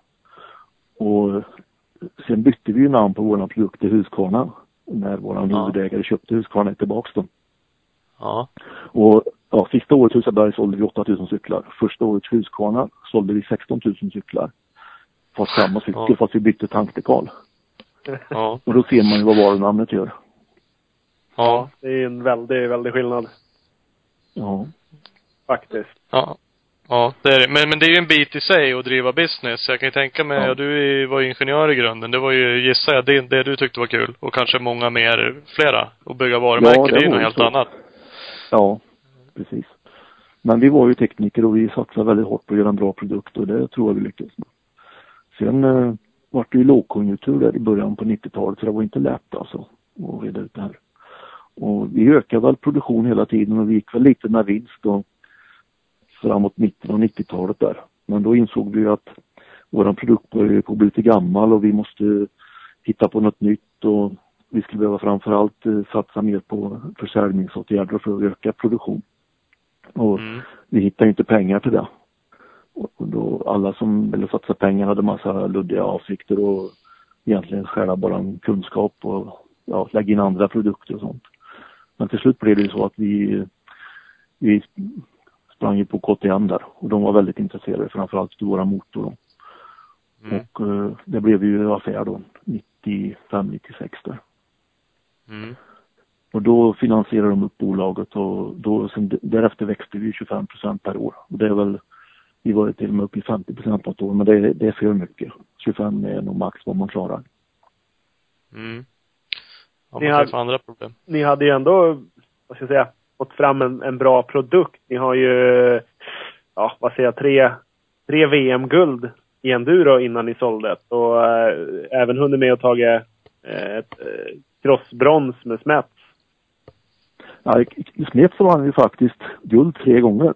Och sen bytte vi ju namn på våra produkt till Husqvarna. När våran Ja. huvudägare köpte Husqvarna tillbaks då. Ja. Och ja, sista året Huseberg sålde vi 8000 cyklar. Första året Husqvarna sålde vi 16 000 cyklar. Fast samma cykel Ja. fast vi bytte tankdekal. Ja. Och då ser man ju vad varunamnet gör. Ja. Det är en väldig, väldig skillnad. Ja. Faktiskt. Ja. Ja, det är det. Men, men det är ju en bit i sig att driva business. Jag kan ju tänka mig, Ja. ja. du var ju ingenjör i grunden. Det var ju, gissar jag, det, det du tyckte var kul. Och kanske många mer, flera. Att bygga varumärken, det det är ju något helt så. annat. Ja, precis. Men vi var ju tekniker och vi satsade väldigt hårt på att göra en bra produkt och det tror jag vi lyckades med. Sen eh, var det ju lågkonjunktur där i början på 90-talet så det var inte lätt alltså att reda ut det här. Och vi ökade väl produktion hela tiden och vi gick väl lite med vinst då framåt mitten av 90-talet där. Men då insåg vi ju att våran produkt började på att bli lite gammal och vi måste hitta på något nytt och vi skulle behöva framförallt eh, satsa mer på försäljningsåtgärder för att öka produktion. Och mm. vi hittade inte pengar till det. Och då alla som ville satsa pengar hade massa luddiga avsikter och egentligen stjäla bara kunskap och ja, lägga in andra produkter och sånt. Men till slut blev det ju så att vi, vi sprang ju på KTM där och de var väldigt intresserade framförallt för våra motor. Mm. Och uh, det blev ju affär då 95, 96 där. Mm. Och då finansierade de upp bolaget och då, sen, därefter växte vi 25 procent per år. Och det är väl, vi var till och med uppe i 50 procent på ett år, men det, det är för mycket. 25 är nog max vad man klarar. Mm. Ni hade, andra problem. Ni hade ju ändå, vad ska jag säga, fått fram en, en bra produkt. Ni har ju, ja, vad säger jag, tre, tre VM-guld i enduro innan ni sålde. Och äh, även hunnit med att tagit äh, ett äh, crossbrons med Smets. Ja, Smets vann ju faktiskt guld tre gånger.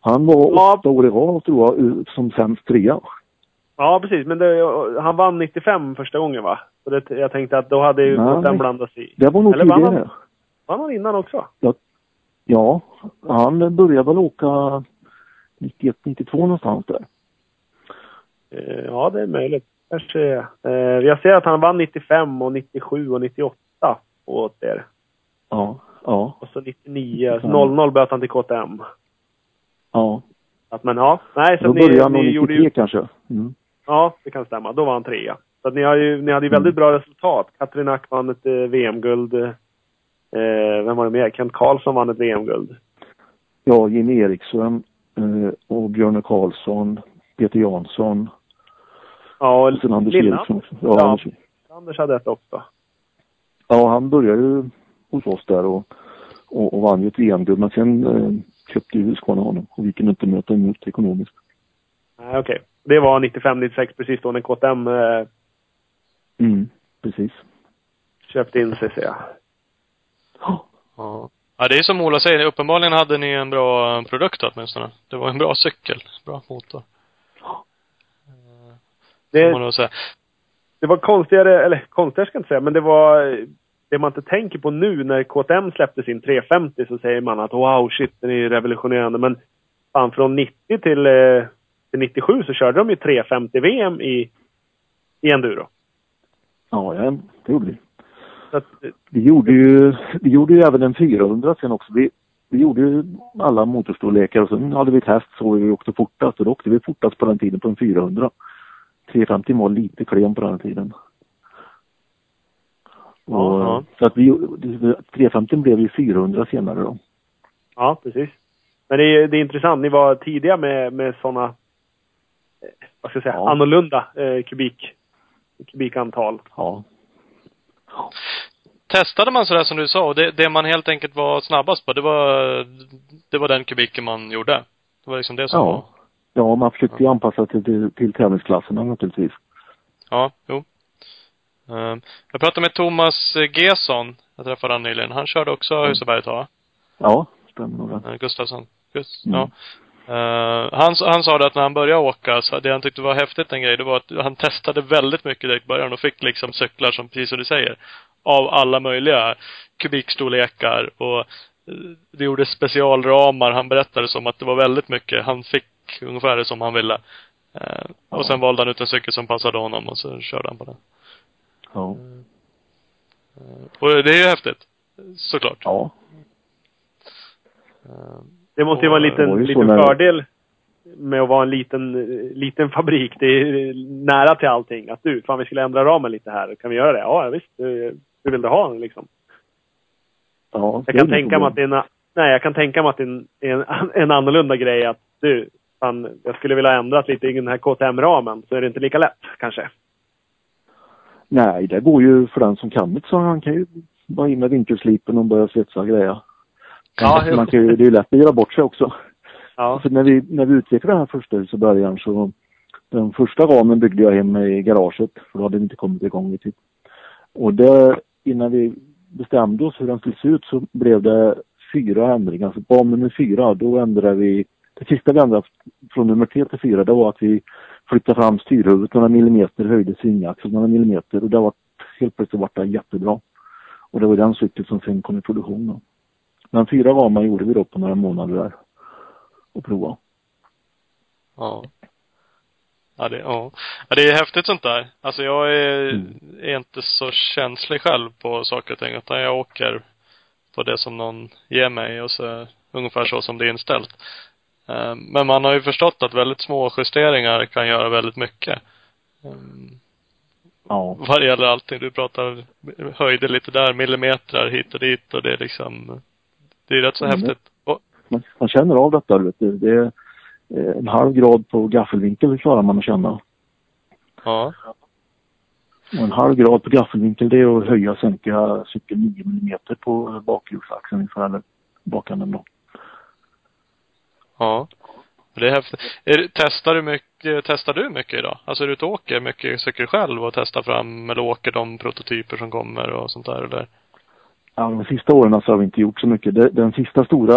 Han var ja. åtta år i rad tror jag, som sämst trea. Ja, precis. Men det, han vann 95 första gången va? Så det, jag tänkte att då hade ju den blandats i. Det var nog Eller tidigare. Vann han, han innan också? Ja, ja, han började väl åka 91, 92 någonstans där. Eh, ja, det är möjligt. Kanske. Eh, jag ser att han vann 95 och 97 och 98 åt er. Ja, ja. Och så 99, så 00 böt han till KTM. Ja. Att, men ja, nej så Då började han nog 93 ju... kanske. Mm. Ja, det kan stämma. Då var han trea. Så att ni, har ju, ni hade ju väldigt mm. bra resultat. Katrin Ack vann ett eh, VM-guld. Eh, vem var det mer? Kent Karlsson vann ett VM-guld. Ja, Jimmy Eriksson eh, och Björne Karlsson, Peter Jansson. Ja, och sen Anders Lilla. Eriksson. Ja, ja, Anders. Anders hade ett också. Ja, han började ju hos oss där och, och, och vann ju ett VM-guld. Men sen eh, köpte ju Husqvarna honom och vi kunde inte möta emot ekonomiskt. Nej, okej. Okay. Det var 95-96 precis då när KTM eh, Mm, precis. Köpte in sig, ser jag. Ja. Ja, det är som Ola säger, uppenbarligen hade ni en bra produkt åtminstone. Det var en bra cykel, bra motor. Ja. Det, det var konstigare, eller konstigare ska jag inte säga, men det var det man inte tänker på nu när KTM släppte sin 350 så säger man att wow, shit, den är revolutionerande. Men fan, från 90 till, eh, till 97 så körde de ju 350 VM i, i enduro. Ja, ja det gjorde vi. Att, vi, gjorde ju, vi gjorde ju även en 400 sen också. Vi, vi gjorde ju alla motorstorlekar och sen hade vi test så vi åkte fortast och då åkte vi fortast på den tiden på en 400. 350 var lite klen på den tiden. Och, så att vi, 350 blev ju 400 senare då. Ja, precis. Men det är, det är intressant, ni var tidiga med, med sådana, eh, vad ska jag säga, ja. annorlunda eh, kubik kubikantal. Ja. Testade man sådär som du sa, och det, det man helt enkelt var snabbast på, det var, det var den kubiken man gjorde? Det var liksom det som ja. var? Ja, man försökte ju anpassa till, till, till tävlingsklasserna naturligtvis. Ja, jo. Uh, jag pratade med Thomas Gesson, jag träffade han nyligen. Han körde också mm. Husaberget va? Ja, stämmer nog. Uh, Gustafsson. Gust mm. Ja. Uh, han, han sa det att när han började åka, så det han tyckte var häftigt en grej, det var att han testade väldigt mycket direkt i början och fick liksom cyklar som, precis som du säger, av alla möjliga kubikstorlekar och uh, det gjorde specialramar. Han berättade som att det var väldigt mycket. Han fick ungefär det som han ville. Uh. Och sen valde han ut en cykel som passade honom och så körde han på den. Ja. och det är ju häftigt. Såklart. Ja. Det måste ju vara en liten, liten fördel med att vara en liten, liten fabrik. Det är nära till allting. Att du, fan vi skulle ändra ramen lite här. Kan vi göra det? Ja, visst. Hur vill du ha den liksom? Ja, jag kan tänka mig att det är en, nej, jag kan tänka mig att det är en, en, en annorlunda grej att du, fan, jag skulle vilja ändra lite i den här KTM-ramen. Så är det inte lika lätt kanske. Nej, det går ju för den som kan det så han kan ju bara in med vinkelslipen och börja svetsa greja. Ja, man kan ju, det är ju lätt att göra bort sig också. Ja. För när vi, när vi utvecklade den här första husbörjan så den första ramen byggde jag hemma i garaget för då hade det inte kommit igång i tid. Och det, innan vi bestämde oss hur den skulle se ut så blev det fyra ändringar. Så på nummer fyra då ändrade vi, det sista vi ändrade från nummer tre till fyra det var att vi flyttade fram styrhuvudet några millimeter, höjde svingaxeln några millimeter och det var helt plötsligt vart det jättebra. Och det var den cykeln som sen kom i produktion då. Men fyra ramar gjorde vi då på några månader där. Och prova. Ja. Ja det, ja. ja, det är häftigt sånt där. Alltså jag är, mm. är inte så känslig själv på saker och ting. Utan jag åker på det som någon ger mig och så ungefär så som det är inställt. Eh, men man har ju förstått att väldigt små justeringar kan göra väldigt mycket. Ehm, ja. Vad det gäller allting. Du pratar höjder lite där, millimeter hit och dit och det är liksom, det är rätt så mm. häftigt. Och, man, man känner av detta, vet du. Det är eh, en halv grad på gaffelvinkel klarar man att känna. Ja. Och en halv grad på gaffelvinkel det är att höja och sänka cykeln 9 millimeter på bakhjulsaxeln ungefär, eller bakänden då. Ja. Det är häftigt. Är, testar du mycket, testar du mycket idag? Alltså är du ute och åker mycket cykel själv och testar fram eller åker de prototyper som kommer och sånt där eller? Ja, de sista åren så har vi inte gjort så mycket. Den, den sista stora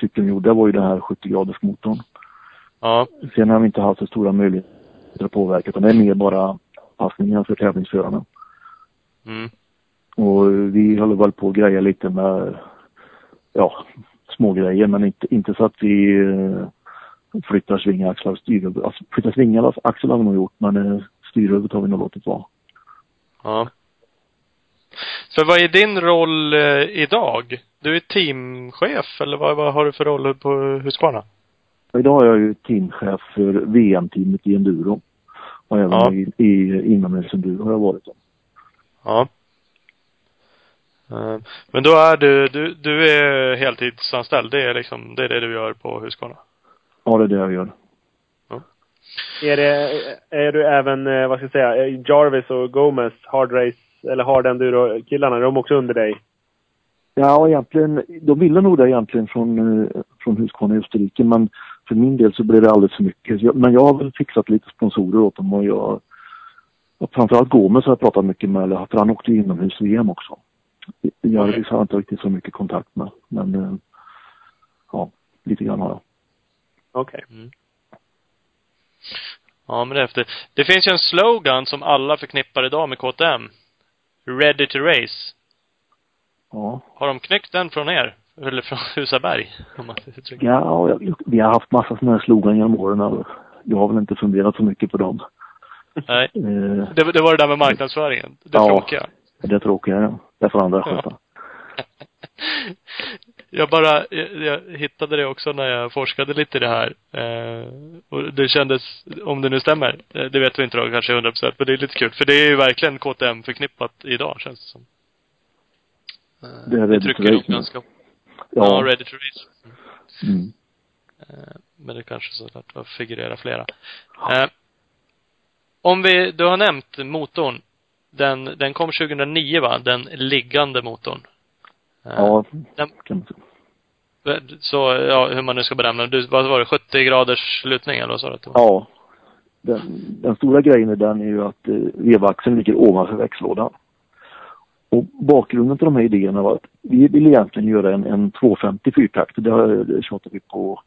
cykeln vi gjorde var ju den här 70 graders motorn. Ja. Sen har vi inte haft så stora möjligheter att påverka utan det är mer bara passningar för tävlingsförarna. Mm. Och vi håller väl på att greja lite med, ja, små grejer men inte, inte så att vi uh, flyttar svingaxlar och styrhuvudet. Alltså flyttar svingaxlar har vi nog gjort men uh, styrhuvudet har vi nog låtit vara. Ja. För vad är din roll eh, idag? Du är teamchef eller vad, vad har du för roll på Husqvarna? Idag är jag ju teamchef för VM-teamet i enduro. Och även ja. i, i inomhusenduro har jag varit. Då. Ja. Eh, men då är du, du, du är heltidsanställd. Det är liksom, det är det du gör på Husqvarna? Ja, det är det jag gör. Ja. Är det, är du även, eh, vad ska jag säga, Jarvis och Gomez, Hard Race, eller Hard Enduro-killarna, är de också under dig? Ja, egentligen, de ville nog det egentligen från, eh, från Husqvarna i Österrike, men för min del så blev det alldeles för mycket. Men jag har väl fixat lite sponsorer åt dem och jag, och framförallt Gomez har jag pratat mycket med, för han åkte inomhus-VM också. Jarvis har jag inte riktigt så mycket kontakt med. Men eh, ja, lite grann har jag. Okej. Okay. Mm. Ja, men det är efter. Det finns ju en slogan som alla förknippar idag med KTM. Ready to race. Ja. Har de knyckt den från er? Eller från Husaberg? Om man ja, vi har haft massa sådana här slogan genom åren. Jag har väl inte funderat så mycket på dem. Nej. Eh, det, det var det där med marknadsföringen. Det ja, tråkiga. Det tråkiga, ja. Det får andra sköta. jag bara, jag, jag, hittade det också när jag forskade lite i det här. Eh, och det kändes, om det nu stämmer, eh, det vet vi inte då kanske hundra procent, men det är lite kul. För det är ju verkligen KTM förknippat idag, känns det som. Eh, det är ready to race ganska, ja. ja, ready to race. Mm. Eh, men det kanske så att figurerar flera. Eh, om vi, du har nämnt motorn. Den, den kom 2009 va? Den liggande motorn. Eh, ja, den, Så, ja, hur man nu ska benämna du, vad var det, 70 graders lutning eller vad sa du? Ja. Den, den stora grejen i den är ju att eh, vevaxeln ligger ovanför växellådan. Och bakgrunden till de här idéerna var att vi ville egentligen göra en, en 250 fyrtakt. Det, det tjatade vi på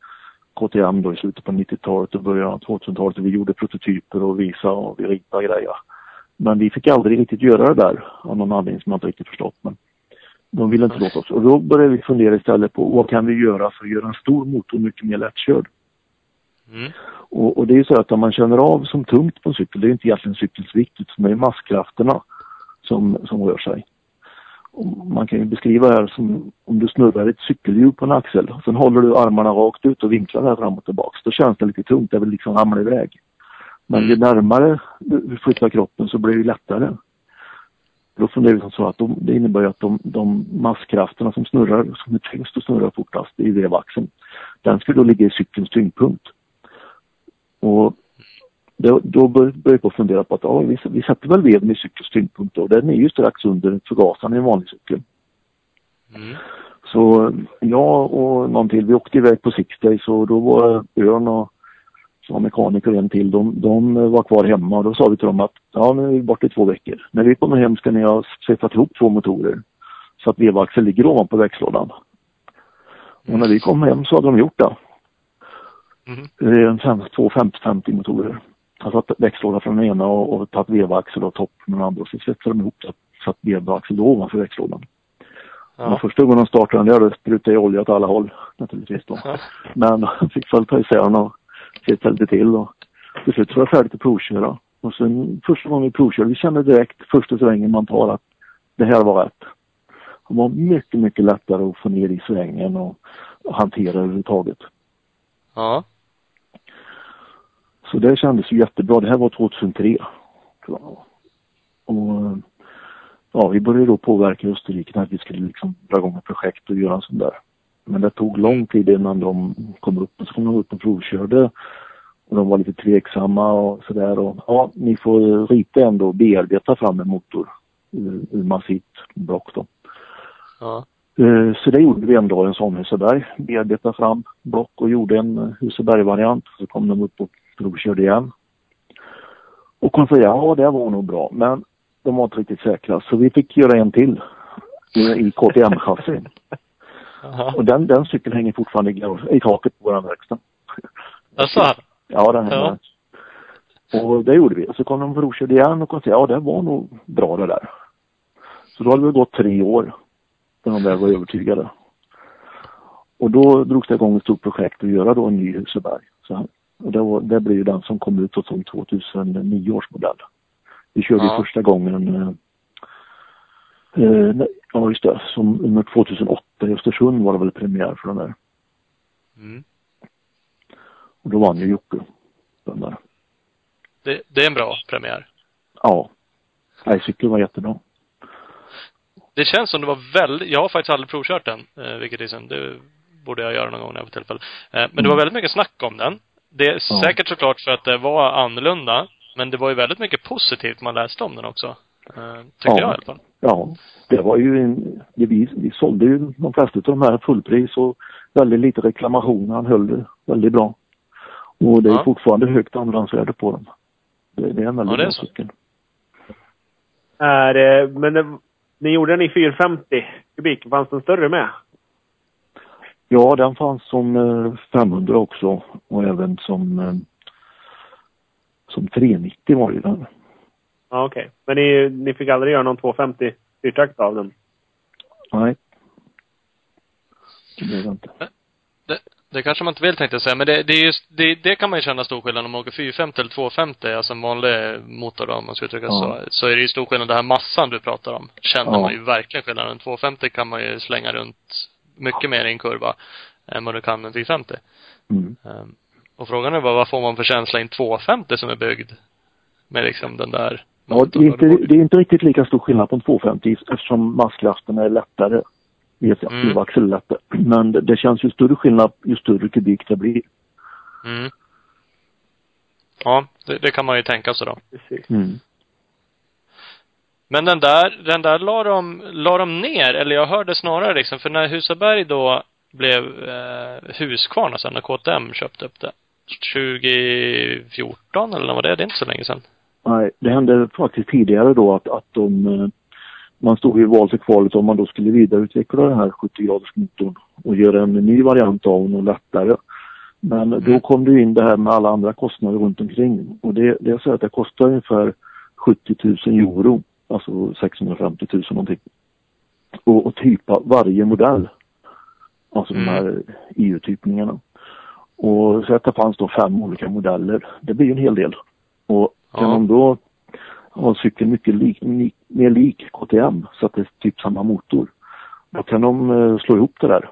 KTM då i slutet på 90-talet och början av 2000-talet. Vi gjorde prototyper och visade och vi ritade grejer. Men vi fick aldrig riktigt göra det där av någon anledning som jag inte riktigt förstått. Men de ville inte låta oss. Och då började vi fundera istället på vad kan vi göra för att göra en stor motor mycket mer lättkörd. Mm. Och, och, det är ju så att om man känner av som tungt på en cykel, det är inte egentligen cykelns vikt utan det är masskrafterna som, som rör sig. Och man kan ju beskriva det här som om du snurrar ett cykelhjul på en axel. Sen håller du armarna rakt ut och vinklar där fram och tillbaks. Då känns det lite tungt, det vill liksom ramla iväg. Men ju närmare du flyttar kroppen så blir det lättare. Då funderar vi som så att de, det innebär att de, de masskrafterna som snurrar, som är tyngst och snurrar fortast i vevaxeln, den skulle då ligga i cykelns tyngdpunkt. Och då, då började jag på fundera på att ja, vi, vi sätter väl veven i cykelns tyngdpunkt och den är ju strax under förgasaren i en vanlig cykel. Mm. Så jag och någon till, vi åkte iväg på Six Days och då var Björn och var mekaniker och en till, de, de var kvar hemma och då sa vi till dem att ja, nu är vi borta i två veckor. När vi kommer hem ska ni ha svetsat ihop två motorer så att vevaxeln ligger ovanpå växellådan. Och när vi kom hem så hade de gjort det. Mm. Eh, två 50-50 motorer. Alltså växellåda från den ena och, och tagit vevaxel och topp från den andra och så svetsade de ihop det. satt vevaxel ovanför växellådan. Ja. Men första gången de startade den där, då sprutade jag olja åt alla håll naturligtvis då. Ja. Men fick väl ta isär den och sitta lite till och till slut var jag färdig att provköra. Och sen första gången vi provkörde, vi kände direkt första svängen man tar att det här var rätt. Det var mycket, mycket lättare att få ner i svängen och, hantera överhuvudtaget. Ja. Så det kändes ju jättebra. Det här var 2003. tror jag. Och ja, vi började då påverka Österrike att vi skulle liksom dra igång ett projekt och göra en sån där. Men det tog lång tid innan de kom upp och så kom de upp och provkörde. Och de var lite tveksamma och sådär. Och ja, ni får rita ändå bearbeta fram en motor ur, ur massivt block då. Ja. Eh, Så det gjorde vi en dag, en sån Huseberg. Bearbetade fram block och gjorde en eh, Huseberg-variant. Så kom de upp och provkörde igen. Och konstaterade, ja det var nog bra. Men de var inte riktigt säkra. Så vi fick göra en till i, i Jaha. Och den, den cykeln hänger fortfarande i, taket på vår verkstad. Jaså? Ja, den Ja. hänger. Och det gjorde vi. Så kom de och provkörde igen och konstaterade, ja det var nog bra det där. Så då hade det gått tre år. När de väl var övertygade. Och då drogs det igång ett stort projekt att göra då en ny Huseberg. Så, och det, var, det blev ju den som kom ut som 2009 års modell. Vi körde Ja. första gången eh, eh, Ja just det, som nummer 2008 i Östersund var det väl premiär för den där. Mm. Och då vann ju Jocke den där. Det, det är en bra premiär. Ja. Nej, cykeln var jättebra. Det känns som det var väldigt, jag har faktiskt aldrig provkört den, eh, vilket är synd. Det borde jag göra någon gång när jag får tillfälle. Eh, men det var väldigt mycket snack om den. Det är Ja. säkert såklart för att det var annorlunda. Men det var ju väldigt mycket positivt man läste om den också. Eh, tyckte Ja. jag i alla fall. Ja, det var ju en, det vi, vi sålde ju de flesta av de här fullpris och väldigt lite reklamation. Han höll det väldigt bra. Och det är Ja. fortfarande högt andrahandsvärde på dem. Det, det är en väldigt Ja, det är bra så. cykel. Är, eh, men det, ni gjorde den i 450 kubik. Fanns den större med? Ja, den fanns som eh, 500 också och även som, eh, som 390 var ju den. Ja, okej. Men ni, ni fick aldrig göra någon 250 fyrtakt av den? Nej. Det blev det inte. Det, det kanske man inte vill tänkte jag säga, men det, det är just, det, det kan man ju känna stor skillnad om man åker 450 eller 250, alltså en vanlig motor då, om man ska uttrycka Ja. så. Så är det ju stor skillnad, den här massan du pratar om, känner Ja. man ju verkligen skillnaden. 250 kan man ju slänga runt mycket mer i en kurva än vad du kan en 450. Mm. Ehm, och frågan är bara, vad får man för känsla i en 250 som är byggd med liksom den där Ja, det är, inte, det är inte riktigt lika stor skillnad på en 250 eftersom masskraften är lättare. Vet jag, Mm. lättare. Men det, det känns ju större skillnad ju större kubik det blir. Mm. Ja, det, det kan man ju tänka sig då. Precis. Mm. Men den där, den där la de, la de ner, eller jag hörde snarare liksom, för när Husaberg då blev eh, Husqvarna sen, när KTM köpte upp det, 2014 eller när var det? Det är inte så länge sedan. Nej, det hände faktiskt tidigare då att, att de, eh, man stod i valet och kvalet om man då skulle vidareutveckla den här 70-graders motorn och göra en ny variant av den och lättare. Men då kom det in det här med alla andra kostnader runt omkring. Och det, det är så att det kostar ungefär 70 000 euro, alltså 650 000 någonting. Och, och typa varje modell. Alltså Mm. de här EU-typningarna. Och så att det fanns då fem olika modeller. Det blir ju en hel del. Och kan Ja. de då ha cykeln mycket lik, lik, mer lik KTM så att det är typ samma motor. Då kan de eh, slå ihop det där.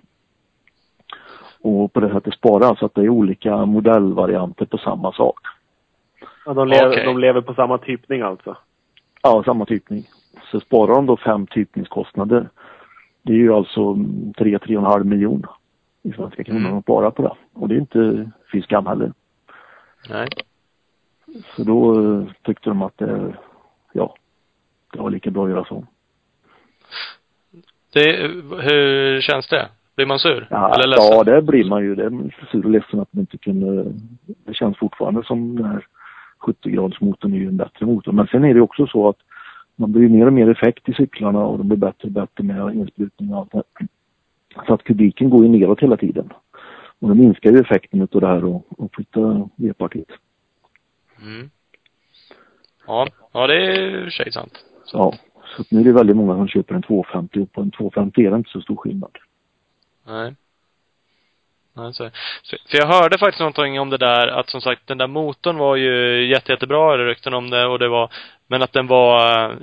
Och på det sättet spara så att det är olika modellvarianter på samma sak. Ja, de, lever, Okej. de lever på samma typning alltså? Ja, samma typning. Så sparar de då fem typningskostnader. Det är ju alltså 3-3,5 miljon i svenska kronor Mm. de sparar på det. Och det är inte fy skam heller. Nej. Så då eh, tyckte de att det, ja, det var lika bra att göra så. Det, hur känns det? Blir man sur? Ja, Eller ledsen? ja, det blir man ju. Det är sur och ledsen att man inte kunde. Det känns fortfarande som den här 70-gradsmotorn är ju en bättre motor. Men sen är det också så att man blir mer och mer effekt i cyklarna och de blir bättre och bättre med insprutning och allt det här. Så att kubiken går ju neråt hela tiden. Och då minskar ju effekten utav det här och, och flytta V-partiet. Mm. Ja, ja det är i och för sig sant. Så. Ja. Så nu är det väldigt många som köper en 250 och på en 250 är det inte så stor skillnad. Nej. Nej, så. För jag hörde faktiskt någonting om det där att som sagt den där motorn var ju jätte, jättebra rykten om det och det var men att den var eh,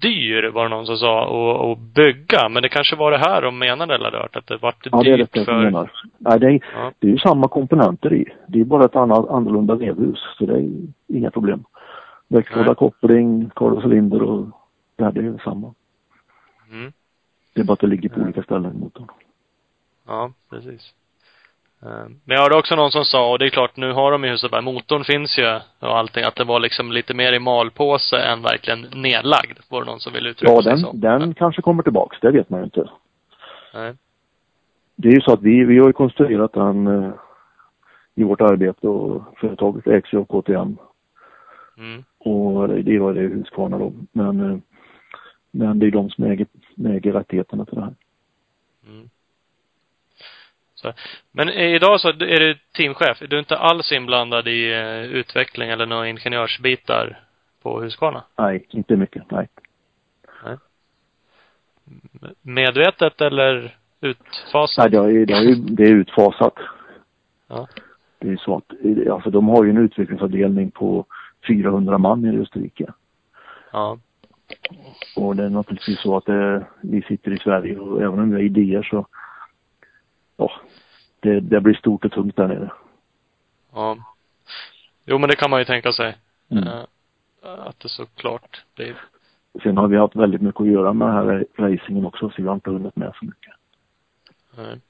dyr var det någon som sa att, att bygga. Men det kanske var det här de menade eller hört att det vart dyrt Ja, det är det för... menar. Nej, det är, ja. det är ju samma komponenter i. Det är bara ett annat, annorlunda vevhus. Så det är inga problem. Växellåda, koppling, korv och cylinder och det här, det är samma. Mm. Det är bara att det ligger på olika ställen i motorn. Ja, precis. Eh, men jag hörde också någon som sa, och det är klart nu har de ju Husaberg, motorn finns ju och allting, att det var liksom lite mer i malpåse än verkligen nedlagd. Var det någon som ville uttrycka ja, sig så? Ja, den kanske kommer tillbaks, det vet man ju inte. Nej. Det är ju så att vi, vi har ju konstruerat den eh, i vårt arbete och företaget ägs ju av KTM. Mm. Och det var det Husqvarna då. Men, eh, men det är de som äger, äger rättigheterna till det här. Mm. Så. Men idag så är du teamchef. Du är inte alls inblandad i uh, utveckling eller några ingenjörsbitar på Husqvarna? Nej, inte mycket. Nej. nej. Medvetet eller utfasat? Nej, det är, det är, det är utfasat. Ja. Det är så att, alltså de har ju en utvecklingsavdelning på 400 man i Österrike. Ja. Och det är naturligtvis så att det, vi sitter i Sverige och även om vi har idéer så ja, det, det blir stort och tungt där nere. Ja. Jo, men det kan man ju tänka sig. Mm. Uh, att det såklart blir. Sen har vi haft väldigt mycket att göra med den här racingen också, så vi har inte hunnit med så mycket. Nej.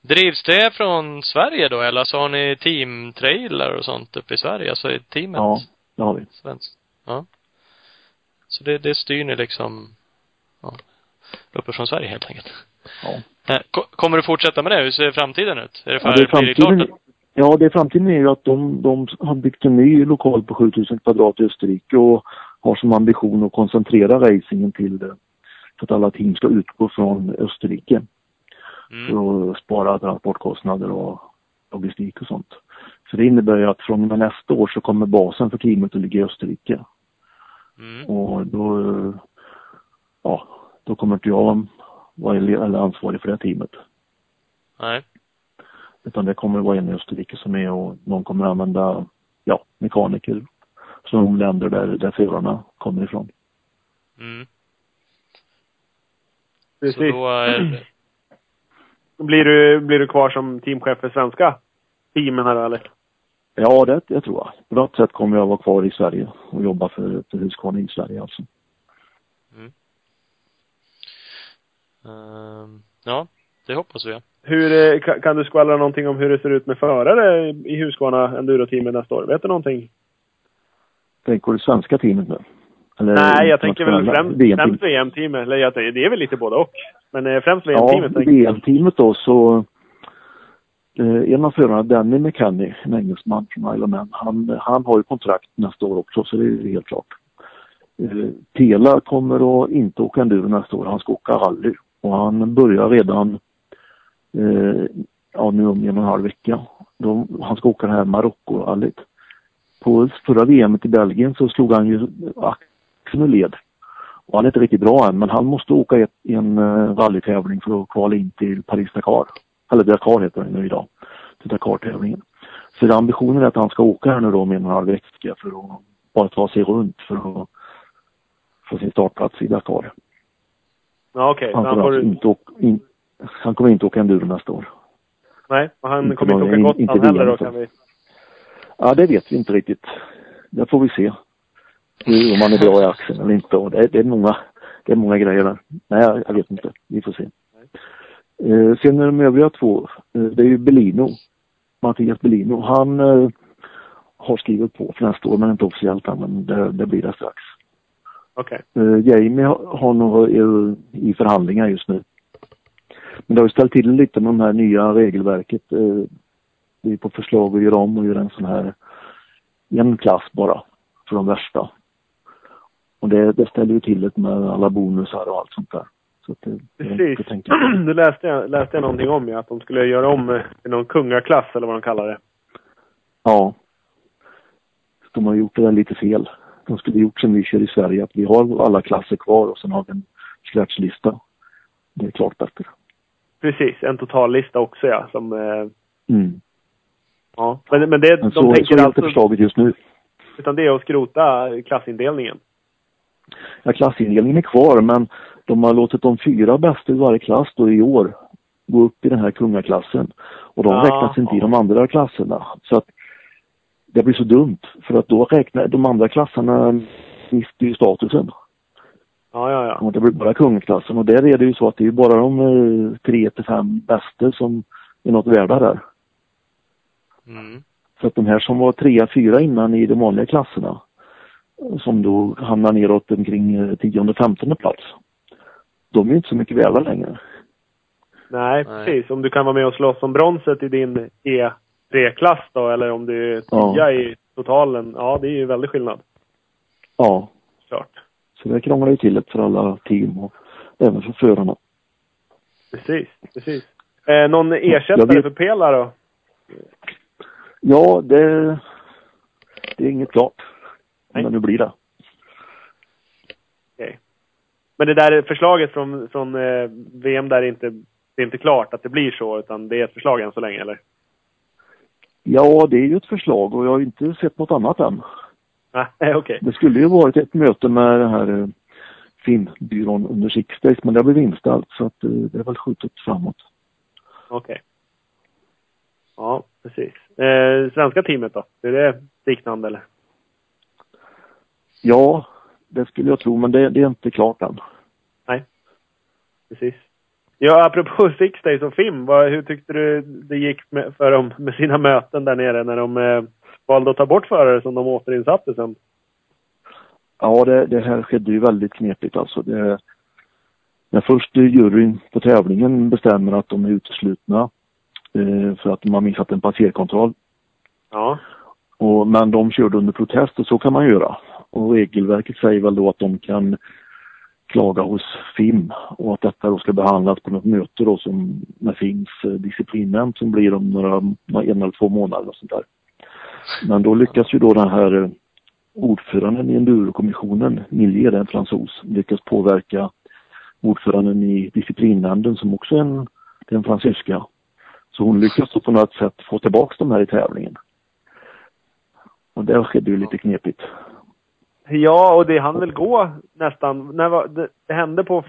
Drivs det från Sverige då, eller så har ni teamtrailer och sånt uppe i Sverige? Alltså teamet? Ja, det har vi. Svenskt? Ja. Så det, det styr ni liksom, ja, uppifrån Sverige helt enkelt? Ja. Eh, kommer du fortsätta med det? Hur ser framtiden ut? Är det, för, ja, det är framtiden, blir det klart? Ja, det är framtiden är ju att de, de har byggt en ny lokal på 7000 kvadrat i Österrike och har som ambition att koncentrera racingen till det. Så att alla team ska utgå från Österrike. Mm. För att spara transportkostnader och logistik och sånt. Så det innebär ju att från och med nästa år så kommer basen för teamet att ligga i Österrike. Mm. Och då, ja, då kommer inte jag vara eller ansvarig för det teamet. Nej. Utan det kommer att vara en i Österrike som är och någon kommer att använda, ja, mekaniker från de länder där, där förarna kommer ifrån. Mm. Precis. Så då är... blir, du, blir du kvar som teamchef för svenska teamen här eller? Ja, det, det tror jag. På något sätt kommer jag vara kvar i Sverige och jobba för, för Husqvarna i Sverige alltså. Ja, det hoppas vi. Hur, eh, kan du skvallra någonting om hur det ser ut med förare i Husqvarna Enduro-teamet nästa år? Vet du någonting? Tänker du svenska teamet nu? Eller Nej, jag tänker väl främst, VM främst VM-teamet. Eller det är väl lite både och. Men eh, främst VM-teamet. Ja, VM-teamet då så eh, en av förarna, Danny McKenny, en engelsman från Isle of Man, han, han har ju kontrakt nästa år också så det är helt klart. Eh, Tela kommer att inte åka enduro nästa år, han ska åka rally. Och han börjar redan, eh, ja nu om en och en halv vecka. Då, han ska åka det här Marocko-rallyt. På förra VM i Belgien så slog han ju axeln ur led. Och han är inte riktigt bra än men han måste åka ett, en uh, rallytävling för att kvala in till Paris-Dakar. Eller Dakar heter det nu idag. Till Dakar-tävlingen. Så ambitionen är att han ska åka här nu då om en och en halv vecka för att bara ta sig runt för att få sin startplats i Dakar. Ja, okej. Okay. Han, kommer alltså inte åka, in, han kommer inte åka enduro nästa år. Nej, och han inte kommer inte åka Gotland inte heller då kan vi? Ja, det vet vi inte riktigt. Det får vi se. Om han är bra i axeln eller inte. Och det, är, det, är många, det är många grejer där. Nej, jag, jag vet inte. Vi får se. Eh, sen är de övriga två, eh, det är ju Bellino. Mattias Bellino. Han eh, har skrivit på för nästa år, men inte officiellt än, men det, det blir det strax. Okej. Okay. Uh, eh, Jamie har nog i förhandlingar just nu. Men det har ju ställt till lite med de här nya regelverket. Uh, vi är på förslag att göra om och göra en sån här en klass bara för de värsta. Och det, det ställer ju till det med alla bonusar och allt sånt där. Så det, Precis. Det läste jag, läste jag någonting om ja, att de skulle göra om eh, någon kungaklass eller vad de kallar det. Ja. De har gjort det där lite fel de skulle gjort som vi kör i Sverige, att vi har alla klasser kvar och sen har vi en scratchlista. Det är klart bättre. Precis, en totallista också ja, som... Eh, Mm. ja. Men, men det, Men de så, så tänker är inte alltså... förslaget just nu. Utan det är att skrota klassindelningen. Ja, klassindelningen är kvar men de har låtit de fyra bästa i varje klass då i år gå upp i den här kungaklassen. Och de Ja. räknas inte i de andra klasserna. Så att det blir så dumt för att då räknar de andra klasserna mister ju statusen. Ja, ja, ja. Och det blir bara kungaklassen och där är det ju så att det är bara de eh, tre till fem bästa som är något värda där. Mm. Så att de här som var trea, fyra innan i de vanliga klasserna som då hamnar neråt omkring eh, tionde, femtonde plats. De är ju inte så mycket värda längre. Nej, Nej. precis. Om du kan vara med och slåss om bronset i din E3-klass då, eller om du är Ja. tia i totalen. Ja, det är ju väldigt skillnad. Ja, Klart. så det krånglar ju till det för alla team och även för förarna. Precis, precis. Eh, någon ersättare vet- för Pela då? Ja, det, det är inget klart. Nej. Men nu blir det. Okej. Men det där förslaget från, från eh, VM där är inte, det är inte klart att det blir så, utan det är ett förslag än så länge, eller? Ja, det är ju ett förslag och jag har inte sett något annat än. Nej, okej. Det skulle ju varit ett möte med den här eh, filmbyrån under Sixdays men det har blivit inställt så att eh, det är väl skjutet framåt. Okej. Ja, precis. Eh, svenska teamet då? Är det liknande eller? Ja, det skulle jag tro men det, det är inte klart än. Precis. Ja, apropå Six Days och FIM, vad, hur tyckte du det gick med, för dem med sina möten där nere när de eh, valde att ta bort förare som de återinsatte sen? Ja, det, det här skedde ju väldigt knepigt alltså. Det, när först juryn på tävlingen bestämmer att de är uteslutna eh, för att de har missat en passerkontroll. Ja. Och, men de körde under protest och så kan man göra. Och regelverket säger väl då att de kan klaga hos FIM och att detta då ska behandlas på något möte då som med FIMs eh, disciplinnämnd som blir om några, en eller två månader och sånt där. Men då lyckas ju då den här eh, ordföranden i endurokommissionen, Milje, det en fransos, lyckas påverka ordföranden i disciplinnämnden som också är en, är en fransyska. Så hon lyckas då på något sätt få tillbaks de här i tävlingen. Och det skedde ju lite knepigt. Ja, och det hann väl gå nästan, när var, det, det hände på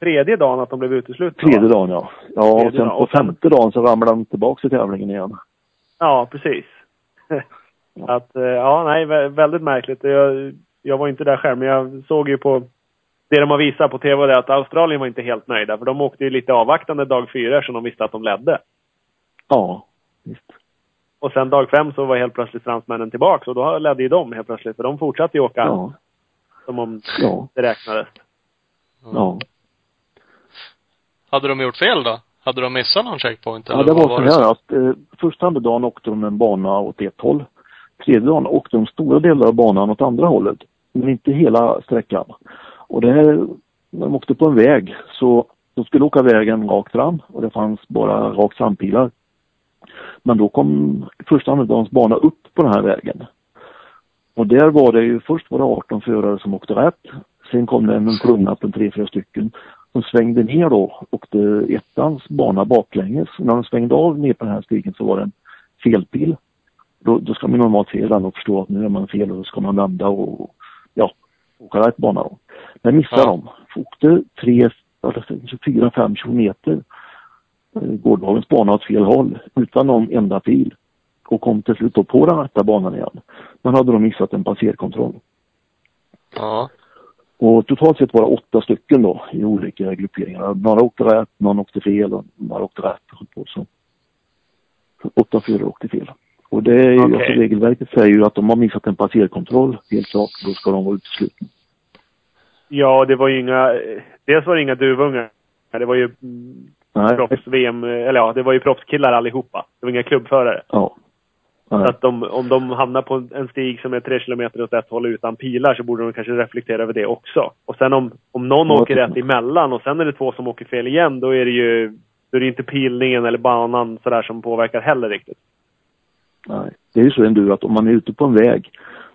tredje dagen att de blev uteslutna? Tredje dagen ja. Ja, och sen på femte dagen så ramlade de tillbaks i tävlingen igen. Ja, precis. att, eh, ja, nej, vä- väldigt märkligt. Jag, jag var inte där själv, men jag såg ju på det de har visat på TV det att Australien var inte helt nöjda, för de åkte ju lite avvaktande dag fyra, så de visste att de ledde. Ja, visst. Och sen dag fem så var helt plötsligt fransmännen tillbaka och då ledde ju de helt plötsligt, för de fortsatte ju åka Ja, som om ja, det räknades. ja. Hade de gjort fel då? Hade de missat någon checkpoint? Ja, eller det vad var så här att eh, första dagen åkte de en bana åt ett håll. Tredje dagen åkte de stora delar av banan åt andra hållet. Men inte hela sträckan. Och det här, när de åkte på en väg så de skulle åka vägen rakt fram och det fanns bara rakt frampilar. Men då kom första dagens bana upp på den här vägen. Och där var det ju, först var det 18 förare som åkte rätt. Sen kom det en klunga på tre, fyra stycken som svängde ner då, åkte ettans bana baklänges. När de svängde av ner på den här stigen så var det en felpil. Då, då ska man normalt se den och förstå att nu är man fel och då ska man vända och ja, åka rätt bana då. Men missade Ja. de. Åkte tre, eller fyra, fem kilometer gårdagens bana åt fel håll utan någon enda pil och kom till slut då på den rätta banan igen. Men hade de missat en passerkontroll. Ja. Och totalt sett var det åtta stycken då i olika grupperingar. Några åkte rätt, någon åkte fel och några åkte rätt. Och så. Åtta förare åkte fel. Och det är ju, Okej. alltså regelverket säger ju att de har missat en passerkontroll, helt klart, då ska de vara uteslutna. Ja, det var ju inga, eh, dels var det inga duvungar. Det var ju mm, proffs-VM, eller ja, det var ju proffskillar allihopa. Det var inga klubbförare. ja. Så att de, om de hamnar på en stig som är tre kilometer åt ett håll utan pilar så borde de kanske reflektera över det också. Och sen om, om någon Ja, åker rätt emellan och sen är det två som åker fel igen, då är det ju då är det inte pilningen eller banan sådär som påverkar heller riktigt. Nej. Det är ju så ändå att om man är ute på en väg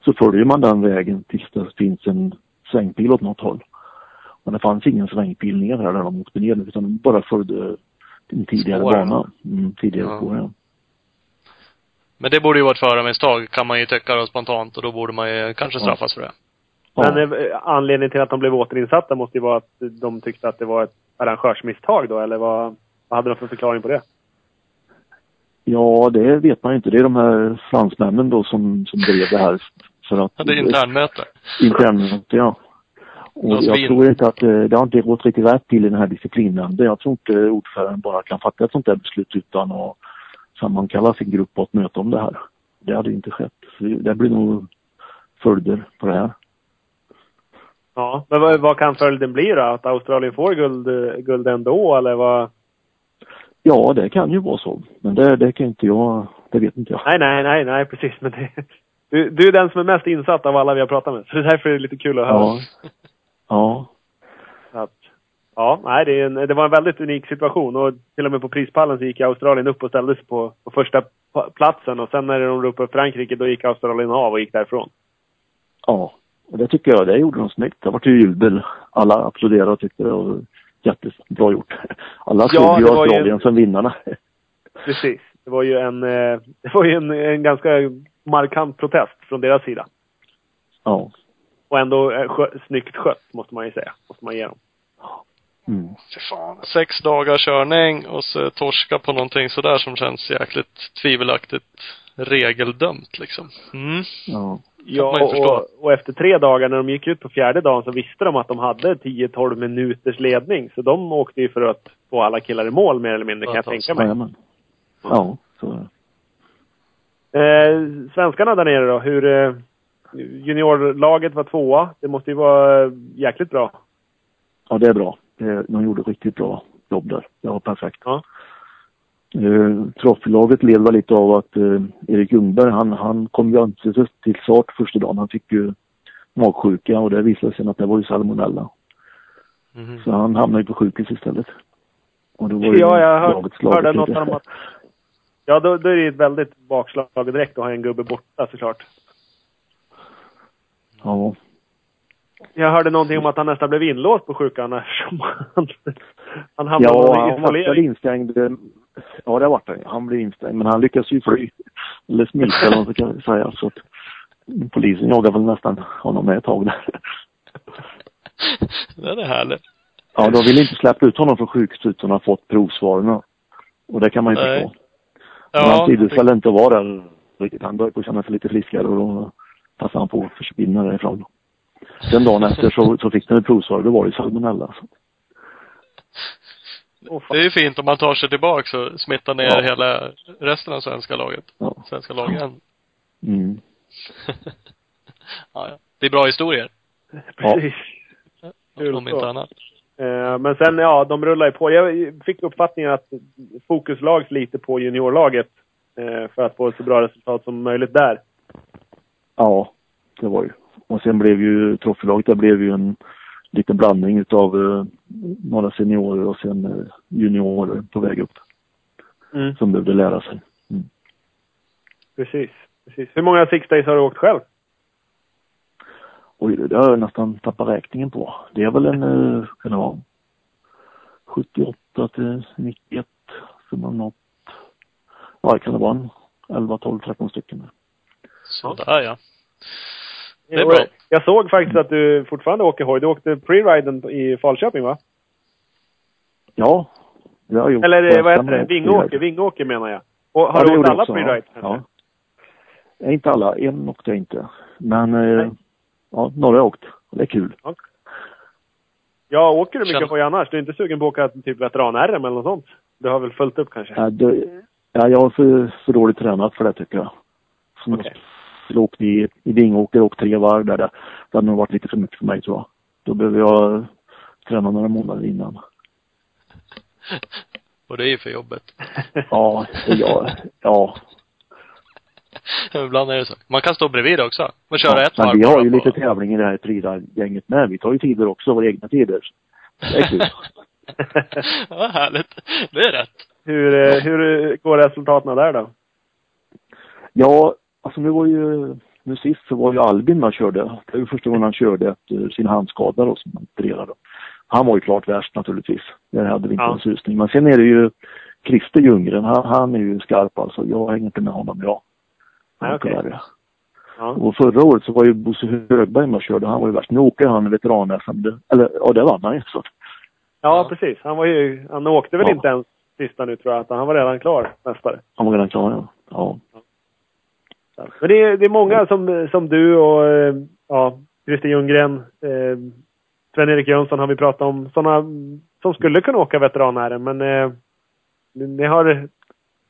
så följer man den vägen tills det finns en svängpil åt något håll. Men det fanns ingen svängpil ner här där de åkte ner utan de bara följde en tidigare Spåren. bana. Mm, tidigare Ja. spår, ja. Men det borde ju vara ett förarmisstag, kan man ju tycka då spontant. Och då borde man ju kanske Ja. straffas för det. Men ja. eh, anledningen till att de blev återinsatta måste ju vara att de tyckte att det var ett arrangörsmisstag då, eller vad, vad hade de för förklaring på det? ja, det vet man inte. Det är de här fransmännen då som, som drev det här. För att, Ja, Det är internmöte. Internmöte, ja. Och jag tror inte att eh, det har inte gått riktigt rätt till i den här disciplinnämnden. Jag tror inte ordföranden bara kan fatta ett sånt där beslut utan att sammankalla sin grupp på ett möte om det här. Det hade inte skett. Så det- blir nog följder på det här. Ja. Men vad, vad kan följden bli då? Att Australien får guld, guld ändå, eller vad? Ja, det kan ju vara så. Men det, det kan inte jag, det vet inte jag. Nej, nej, nej, nej, precis. Men det, du, du är den som är mest insatt av alla vi har pratat med. Så det är därför är det lite kul att höra. Ja. Ja. Att, ja, nej, det, en, det var en väldigt unik situation. Och till och med på prispallen så gick Australien upp och ställde sig på, på första platsen. Och sen när de ropade upp Frankrike, då gick Australien av och gick därifrån. Ja. Och det tycker jag, det gjorde de snyggt. Det var ju jubel. Alla applåderade och tyckte det var jättebra gjort. Alla såg Ja, ju- Australien som vinnarna. Precis. Det var ju en, eh, det var ju en, en ganska markant protest från deras sida. Ja. Och ändå eh, skö, snyggt skött, måste man ju säga. Måste man ge dem. Mm. Fy fan. Sex dagars körning och så torska på någonting sådär som känns jäkligt tvivelaktigt regeldömt liksom. Mm. Ja. Ja, och, och efter tre dagar när de gick ut på fjärde dagen så visste de att de hade 10-12 minuters ledning. Så de åkte ju för att få alla killar i mål mer eller mindre, kan jag Ja, tänka mig. Jajamän. Ja, så är det. Eh, svenskarna där nere då, hur... Eh, juniorlaget var tvåa. Det måste ju vara eh, jäkligt bra. Ja, det är bra. Det, de gjorde riktigt bra jobb där. Det var perfekt. Ja. Uh, Trophylaget led väl lite av att eh, Erik Ljungberg, han, han kom ju inte till- till start första dagen. Han fick ju magsjuka och det visade sig att det var ju salmonella. Mhm. Så han hamnade på sjukhus istället. Och då var ju Ja, jag hör, hörde något om att... Ja, då, då är det ju ett väldigt bakslag direkt att ha en gubbe borta såklart. Ja. Jag hörde någonting om att han nästan blev inlåst på sjukan eftersom han, han hamnade Ja, i han var väl isolering. instängd. Ja, det vart han. Han blev instängd. Men han lyckades ju fly. Eller smita eller vad man ska säga. Så att polisen jagade väl nästan honom med ett tag där. Det är härligt. Ja, de ville inte släppa ut honom från sjukhuset utan att ha fått provsvaren. Och det kan man ju förstå. Men han Ja, trivdes väl inte att vara där riktigt. Han började på att känna sig lite friskare och då passade han på att försvinna därifrån. Sen dagen efter så, så fick han ett provsvar och då var det salmonella. Så. Åh, fan. det är ju fint om man tar sig tillbaks och smittar ner Ja. hela resten av svenska laget. Ja. Svenska lagen. Mm. ja, ja. Det är bra historier. Precis. Kul om inte annat. Eh, Men sen, ja, de rullar ju på. Jag fick uppfattningen att fokus lags lite på juniorlaget eh, för att få ett så bra resultat som möjligt där. Ja, det var ju. Och sen blev ju trofélaget, det blev ju en liten blandning utav eh, några seniorer och sen eh, juniorer på väg upp Mm. som behövde lära sig. Precis. Precis. Hur många six days har du åkt själv? Oj, det har jag nästan tappat räkningen på. Det är väl en, eh, kan det vara, 78 till 91 som har nått, ja det kan det vara en 11, 12, 13 stycken. Sådär ja. Det är bra. Jag såg faktiskt att du fortfarande åker hoj. Du åkte pre-riden i Falköping, va? Ja, det har jag gjort. Eller eh, vad heter det? Vingåker. Vingåker menar jag. Och har Ja, du åkt alla pre-rides? Ja. ja. Inte alla. En åkte jag inte. Men eh, ja, några har åkt. Det är kul. Ja, åker du mycket Känner- hoj annars? Du är inte sugen på att åka typ veteran-RM eller något sånt? Du har väl följt upp kanske? Ja, det, ja, jag har för, för dåligt tränat för det tycker jag. Så Okej. Okay. åkt i, i Vingåker och tre varv där. Det, hade nog varit lite för mycket för mig tror jag. Då behöver jag träna några månader innan. Och det är ju för jobbet. Ja, ja, ja. Ibland är det så. Man kan stå bredvid också. Och köra ja. ett varv Men vi har ju på- lite tävling i det här Frida-gänget med. Vi tar ju tider också, våra egna tider. Det är kul. ja, härligt. Det är rätt. hur, eh, hur går resultaten där då? Ja, alltså nu var ju nu sist så var ju Albin och körde. Det var ju första gången han körde efter sin handskada då som han opererade. Han var ju klart värst naturligtvis. Där hade vi inte Ja. en susning. Men sen är det ju Christer Ljunggren, han, han är ju skarp alltså. Jag hänger inte med honom idag. Okej. Tyvärr. Ja. Och förra året så var ju Bosse Högberg med och körde. Han var ju värst. Nu åker han veteran-SM. Det- Eller ja, det vann han ju. Så. ja, precis. Han var ju, han åkte väl Ja. inte ens sista nu tror jag, han var redan klar mästare. Han var redan klar ja. ja. Men det är, det är många som, som du och eh, ja, Christer Ljunggren, eh, Sven-Erik Jönsson har vi pratat om. Sådana som skulle kunna åka veteran men eh, ni har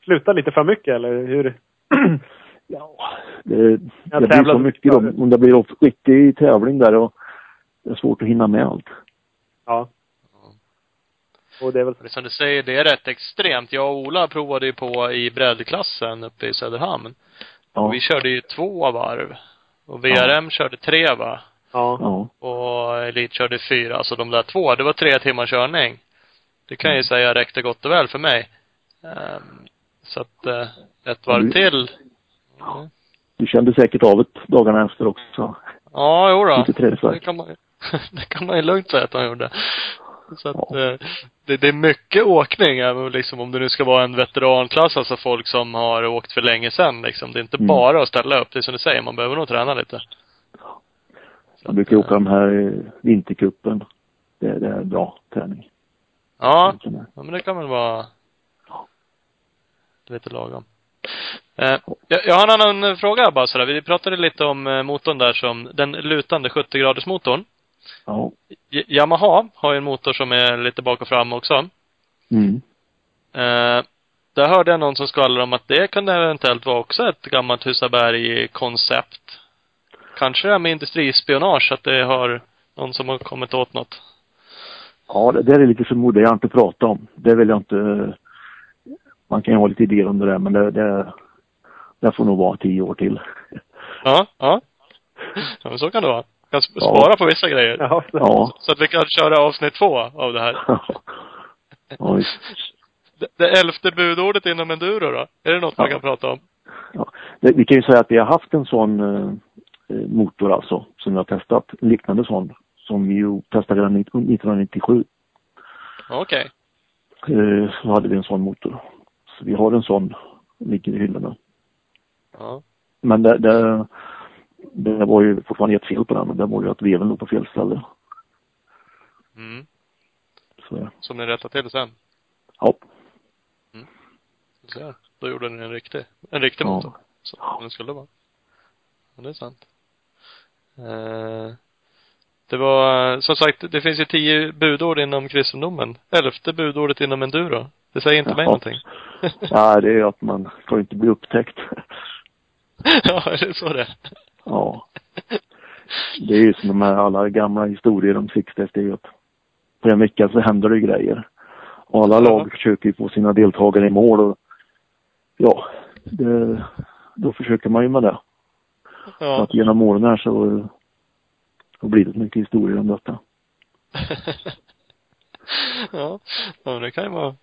slutat lite för mycket eller hur? Ja, det, det blir så mycket då. Om det blir en riktig tävling där och det är svårt att hinna med allt. Ja. Och det är väl Det som du säger, det är rätt extremt. Jag och Ola provade ju på i breddklassen uppe i Söderhamn. Ja, Och vi körde ju två varv. Och VRM körde tre va? Ja. ja, Och Elit körde fyra. Alltså de där två, det var tre timmars körning. Det kan jag ju säga räckte gott och väl för mig. Ehm, så att, eh, ett varv Mm. till. Mm. du kände säkert av det dagarna efter också. Ja, jo då. Lite. Det kan man ju, det kan man ju lugnt säga att han gjorde. Så att, eh, det, det är mycket åkning, även liksom om det nu ska vara en veteranklass, alltså folk som har åkt för länge sedan liksom. Det är inte Mm. bara att ställa upp, det är som du säger, man behöver nog träna lite. Så Jag brukar att, åka de här eh, vintercupen. Det, det är bra träning. Ja, ja men det kan väl vara lite lagom. Eh, jag, jag har en annan fråga bara sådär. Vi pratade lite om eh, motorn där som, den lutande 70-graders motorn. Ja. Yamaha har ju en motor som är lite bak och fram också. Mm. Eh, där hörde jag någon som skvallrade om att det kan eventuellt vara också ett gammalt Husaberg-koncept. Kanske det här med industrispionage, att det har någon som har kommit åt något. Ja, det där är lite förmodat. Jag har inte pratat om. Det vill jag inte... Man kan ju ha lite idéer om det där, men det, det, det får nog vara tio år till. Ja, ja. Ja, men så kan det vara. Kan sp- Ja. spara på vissa grejer. Ja. Ja. Så att vi kan köra avsnitt två av det här. ja, visst. Det, det elfte budordet inom enduro då? Är det något man Ja. kan prata om? Ja. Det, vi kan ju säga att vi har haft en sån eh, eh, motor alltså, som vi har testat. En liknande sån. Som vi ju testade redan 1997. Okej. Eh, så hade vi en sån motor. Så vi har en sån, ligger i hyllorna. Ja. Men det, det, det var ju fortfarande ett fel på den. och Det var ju att veven låg på fel ställe. Mm. Så, Som ni rättar till sen? ja. Så ser. Då gjorde ni en riktig, en riktig Ja. motor. Så, som den skulle vara. Ja, det är sant. Eh, det var, som sagt, det finns ju tio budord inom kristendomen. Elfte budordet inom enduro. Det säger inte mig Jaha. någonting. ja, det är ju att man ska inte bli upptäckt. ja, är det så det? Ja. Det är ju som de här alla gamla historier om Sixtest, det är ju att på en vecka så händer det grejer. Och alla lag försöker ju få sina deltagare i mål och ja, det, då försöker man ju med det. Så Ja. att genom åren här så har blivit mycket historier om detta. ja. ja, det kan ju vara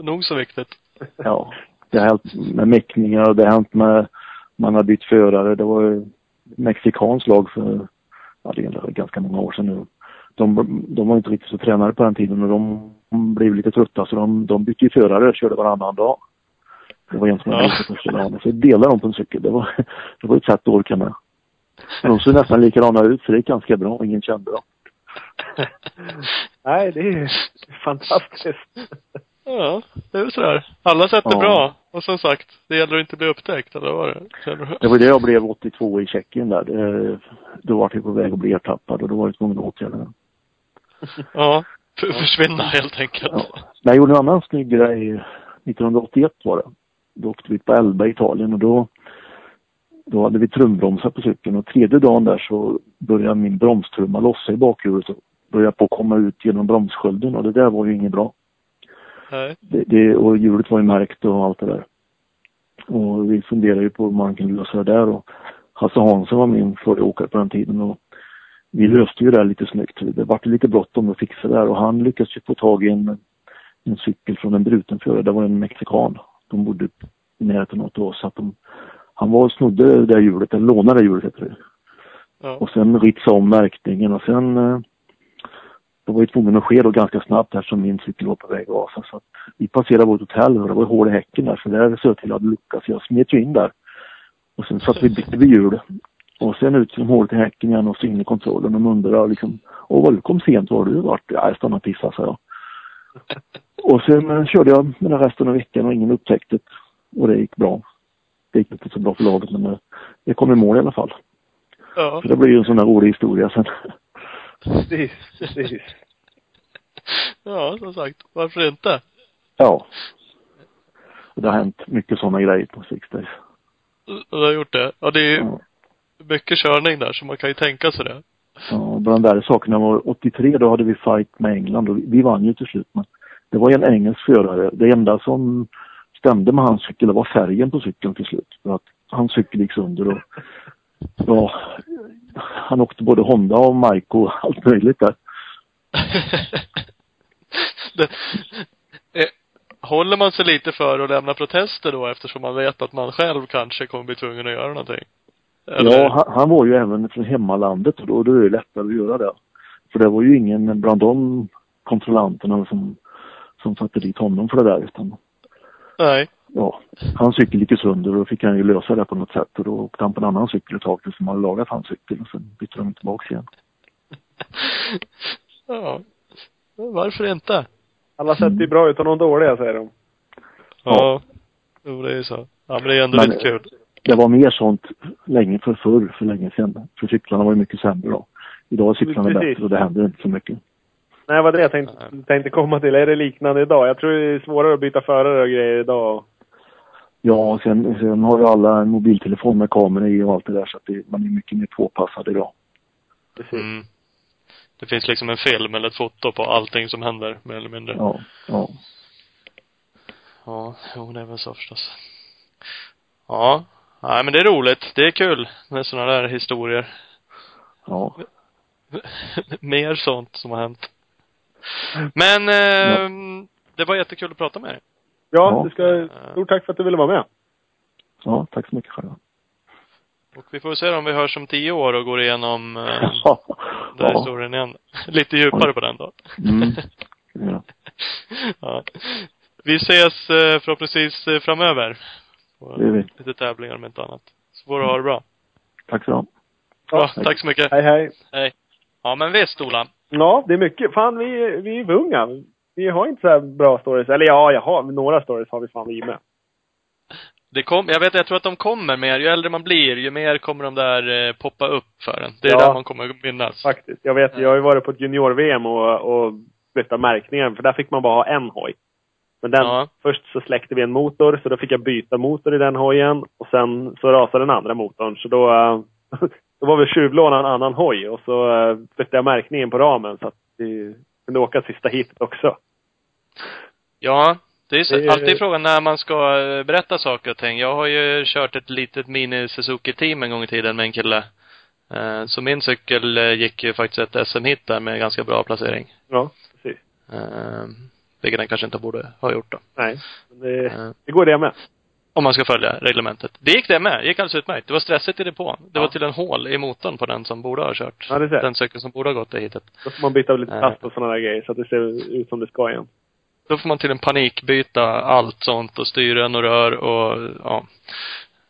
nog så viktigt. Ja, det har hänt med mäckningar och det har hänt med, man har bytt förare. Det var ju mexikansk lag för, ja det är ganska många år sedan nu. De, de var inte riktigt så tränade på den tiden och de, blev lite trötta så de, de bytte ju förare och körde varannan dag. Det var en som Ja. ja. Så delade de på en cykel. Det var, det var ett sätt att orka med. De såg nästan likadana ut så det är ganska bra. Ingen kände dem. Nej, det är fantastiskt. Ja, det är väl sådär. Alla sätt är Ja. bra. Och som sagt, det gäller att inte bli upptäckt, eller vad var det? Känner? Det var det jag blev 82 i Tjeckien där. Det, då var jag på väg att bli ertappad och då var jag tvungen att åtgärda det. Ja, för, försvinna helt enkelt. Ja. Men jag gjorde en annan snygg grej 1981 var det. Då åkte vi på Elba i Italien och då, då hade vi trumbromsar på cykeln och tredje dagen där så började min bromstrumma lossa i bakhjulet och började på att komma ut genom bromsskölden och det där var ju inget bra. Nej. Det, det, och hjulet var ju märkt och allt det där. Och vi funderade ju på hur man kunde lösa det där och Hasse Hansson var min föråkare på den tiden och vi löste ju det lite snyggt. Det vart lite bråttom att fixa det här och han lyckades ju få tag i en, en cykel från en bruten förare. Det var en mexikan. De bodde i närheten av oss. Så att de Han var och snodde det där hjulet, eller lånade det hjulet heter det. Ja. Och sen ritsa om märkningen och sen eh, då var ju tvungen att ske då ganska snabbt eftersom min cykel var på väg att rasa. Så att vi passerade vårt hotell och det var hål i häcken där så där såg jag till att lucka så jag smet ju in där. Och sen satt vi bytte vi hjul. Och sen ut genom hålet i häcken igen och så in i kontrollen och undrade liksom Åh vad du kom sent var du vart? Ja, jag stannade och pissade sa jag. Och sen eh, körde jag den resten av veckan och ingen upptäckte det. Och det gick bra. Det gick inte så bra för laget men eh, jag kom i mål i alla fall. Ja. Så det blir ju en sån där rolig historia sen. Precis, precis. Ja, som sagt. Varför inte? Ja. Det har hänt mycket sådana grejer på Six Days. Du har gjort det. Ja, det är ju Ja. mycket körning där, så man kan ju tänka sig det. Ja, bland de där sakerna var 83, då hade vi fight med England och vi, vi vann ju till slut. Men det var ju en engelsk förare. Det enda som stämde med hans cykel det var färgen på cykeln till slut. För att hans cykel gick sönder och ja, han åkte både Honda och Mike och allt möjligt där. det, eh, håller man sig lite för att lämna protester då eftersom man vet att man själv kanske kommer bli tvungen att göra någonting? Eller? Ja, han, han var ju även från hemmalandet och då, då är det lättare att göra det. För det var ju ingen bland de kontrollanterna som, som satte dit honom för det där utan Nej. Ja, hans cykel gick ju sönder och då fick han ju lösa det på något sätt och då åkte han på en annan cykel ett tag tills de hade lagat hans cykel och sen bytte de tillbaks igen. Ja. Varför inte? Alla sätt är bra utan de dåliga, säger de. Ja. Jo, det är ju så. Ja, men det är ändå Men- lite kul. Det var mer sånt länge för förr, för länge sedan. För cyklarna var ju mycket sämre då. Idag är cyklarna Precis. bättre och det händer inte så mycket. Nej, vad det jag tänkte, tänkte komma till. Är det liknande idag? Jag tror det är svårare att byta förare och grejer idag. Ja, och sen, sen har ju alla en mobiltelefon med kamera i och allt det där så att det, man är mycket mer påpassad idag. Precis. Mm. Det finns liksom en film eller ett foto på allting som händer, mer eller mindre. Ja, ja. Ja, jo, det är väl så förstås. Ja. Nej, men det är roligt. Det är kul med sådana där historier. ja. Mer sånt som har hänt. Men, eh, det var jättekul att prata med dig. Ja, Ja. ska, stort tack för att du ville vara med. Ja, tack så mycket själva. Och vi får se om vi hörs om tio år och går igenom eh, Ja. den här ja. historien igen. Lite djupare på den då. Mm. Ja. ja. Vi ses eh, förhoppningsvis eh, framöver. På Det vi. lite tävlingar om inte annat. Så får du ha det bra. Tack så mycket. Bra, Ja. tack så mycket. Hej, hej. Hej. Ja, men visst Ola. Ja, det är mycket. Fan, vi, vi är unga. Vi har inte så här bra stories. Eller ja, jag har, några stories har vi fan vi med. Det kom, jag vet, jag tror att de kommer mer. Ju äldre man blir, ju mer kommer de där eh, poppa upp för en. Det är Ja. där man kommer att minnas. Faktiskt. Jag vet, jag har ju varit på ett junior-VM och, och flyttat märkningen, för där fick man bara ha en hoj. Men den, Ja. först så släckte vi en motor, så då fick jag byta motor i den hojen. Och sen så rasade den andra motorn, så då, då var vi tjuvlåna en annan hoj. Och så eh, flyttade jag märkningen på ramen så att vi kunde åka sista hitet också. Ja, det är så, Det alltid frågan när man ska eh, berätta saker och ting. Jag har ju kört ett litet mini Suzuki-team en gång i tiden med en kille. Eh, Så min cykel eh, gick ju faktiskt ett SM-hit där med ganska bra placering. Ja, precis. Vilket den kanske inte borde ha gjort då. Nej, men det, det går det med. Om man ska följa reglementet. Det gick det med. Det gick alldeles utmärkt. Det var stressigt i depån. Det Ja. var till en hål i motorn på den som borde ha kört. Ja, det ser. Den cykeln som borde ha gått det hitet. Då får man byta lite plast och sådana där grejer så att det ser ut som det ska igen. Då får man till en panikbyta allt sånt och styren och rör och ja.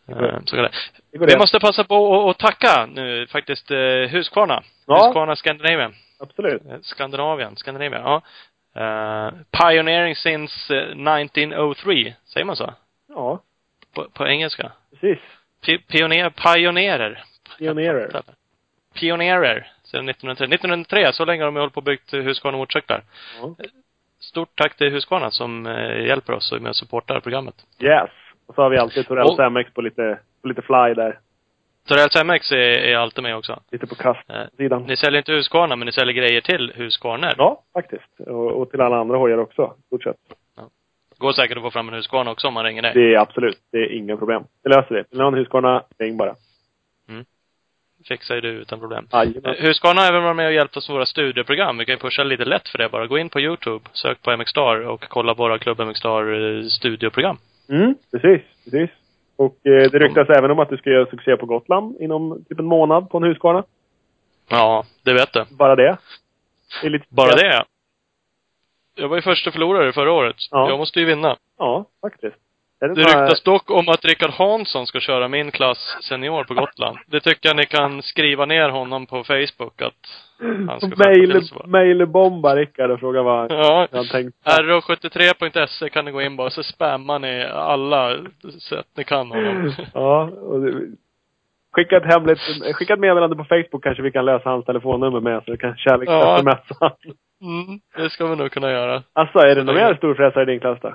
Eh, Så kan det. Vi måste passa på att- tacka nu faktiskt eh, Husqvarna. Ja. Husqvarna Scandinavian. Absolut. Eh, Skandinavien, Scandinavia, ja. Eh, pioneering since eh, 1903, säger man så? Ja, På, på engelska. precis. Pi- Pioner, pionerer. Pionerer. Pionerer, sedan 1903. 1903, så länge har de hållit på och byggt Husqvarna motorcyklar. Ja. Stort tack till Husqvarna som eh, hjälper oss med och supportar programmet. Yes. Och så har vi alltid Torells Och- MX på lite, på lite fly där. Torells MX är, är alltid med också. Lite på kastsidan. Eh, Ni säljer inte Husqvarna, men ni säljer grejer till Husqvarna. Ja, faktiskt. Och, och till alla andra hojar också, stort sett. Går säkert att få fram en Husqvarna också om man ringer dig. Det är absolut, det är inga problem. Vi löser det. Vill ni ha en Husqvarna, ring bara. Fixar ju du utan problem. Jajamän. Eh, Husqvarna har även varit med och hjälpt oss med våra studieprogram. Vi kan ju pusha lite lätt för det bara. Gå in på Youtube, sök på MX Star och kolla våra Klubb MX Star eh, studioprogram. Mm, precis, precis. Och eh, det ryktas även om att du ska göra succé på Gotland inom typ en månad på en Husqvarna. Ja, det vet du. Bara det. det Bara det. Jag var ju första förlorare förra året. Ja. Jag måste ju vinna. Ja, faktiskt. Det bara- ryktas dock om att Rickard Hansson ska köra min klass senior på Gotland. Det tycker jag ni kan skriva ner honom på Facebook att han ska Mail, mailbomba Rickard och fråga vad Ja. han tänkt. ro73.se kan ni gå in bara, så spammar ni alla sätt ni kan honom. Ja, och det, skicka ett hemligt, skicka ett meddelande på Facebook kanske vi kan lösa hans telefonnummer med så vi kan kärleks Ja. Mm, det ska vi nog kunna göra. Alltså, är det någon mer storfräsare i din klass då?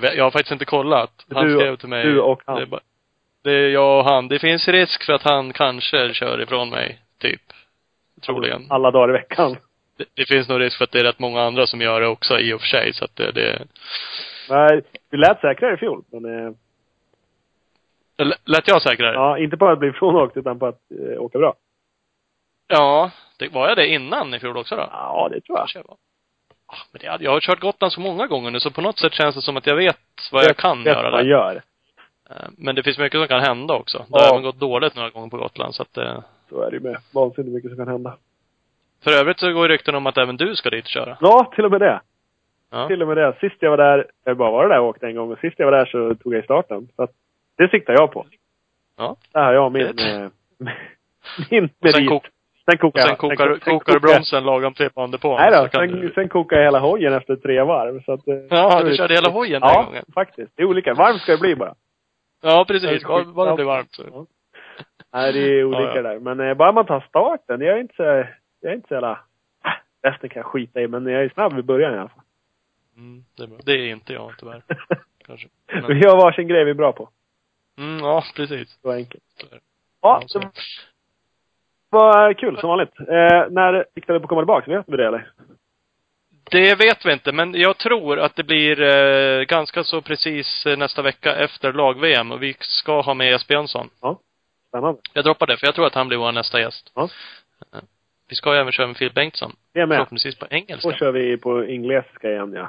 Det Jag har faktiskt inte kollat. Han Du- skrev till mig. du och han. Det det är jag och han. Det finns risk för att han kanske kör ifrån mig, typ. Troligen. Alla dagar i veckan. Det, det finns nog risk för att det är rätt många andra som gör det också i och för sig, så att det, det Nej, vi lät säkrare i fjol, men eh, L- Lät jag säkrare? ja, inte på att bli frånåkt utan på att eh, åka bra. Ja. Det, var jag det innan i fjol också då? Ja, det tror jag. Kanske jag var. Ah, Men det, jag har kört Gotland så många gånger nu, så på något sätt känns det som att jag vet vad jag kan vet göra vad där. gör. Eh, Men det finns mycket som kan hända också. Det Ja. har även gått dåligt några gånger på Gotland, så att eh, Så är det ju med. Vansinnigt mycket som kan hända. För övrigt så går ju rykten om att även du ska dit och köra. Ja, till och med det. Ja. Till och med det. Sist jag var där, jag bara varit där och åkt en gång, men sist jag var där så tog jag i starten. Så att, det siktar jag på. Ja. Där har jag min, Det- eh, min Och sen, merit. kok, sen kokar sen kokar, sen kokar du bromsen lagom tre banor på. Nej då, sen, du- sen kokar jag hela hojen efter tre varv. Så att, eh, Ja, du körde hela hojen den Ja, gången. faktiskt. Det är olika. Varmt ska det bli bara. Ja, precis. Bara, bara det blir varmt. Ja. Nej, det är olika Ja, ja. där. Men eh, bara man tar starten. Jag är inte så, jag är inte så jävla... Äh, Resten kan jag skita i, men jag är snabb i början i alla fall. Mm, det, är bra. det är inte jag tyvärr. Kanske. Men, Vi har varsin grej vi är bra på. mm, ja, precis. Så enkelt. Så. Ja, så. Var kul som vanligt. Eh, när siktar du på att komma tillbaka? Vet vi det eller? Det vet vi inte, men jag tror att det blir eh, ganska så precis eh, nästa vecka efter lag-VM och vi ska ha med Jesper Jönsson. Spännande. Jag droppar det, för jag tror att han blir vår nästa gäst. Ja. Eh, Vi ska ju även köra med Phil Bengtsson. Vi är med. Förhoppningsvis på engelska. Då kör vi på engelska igen ja.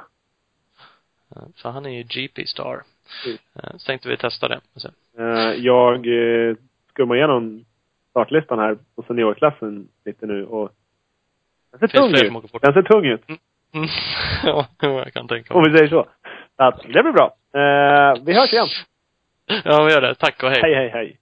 Eh, För han är ju GP-star. Mm. Så tänkte vi testa det. Jag skummar igenom startlistan här på seniorklassen lite nu och den ser tung ut. Den ser tung ut. Mm. ja, jo, jag kan tänka Om mig. vi säger så. Så att, det blir bra. Eh, vi hörs igen. Ja, vi gör det. Tack och hej. Hej, hej, hej.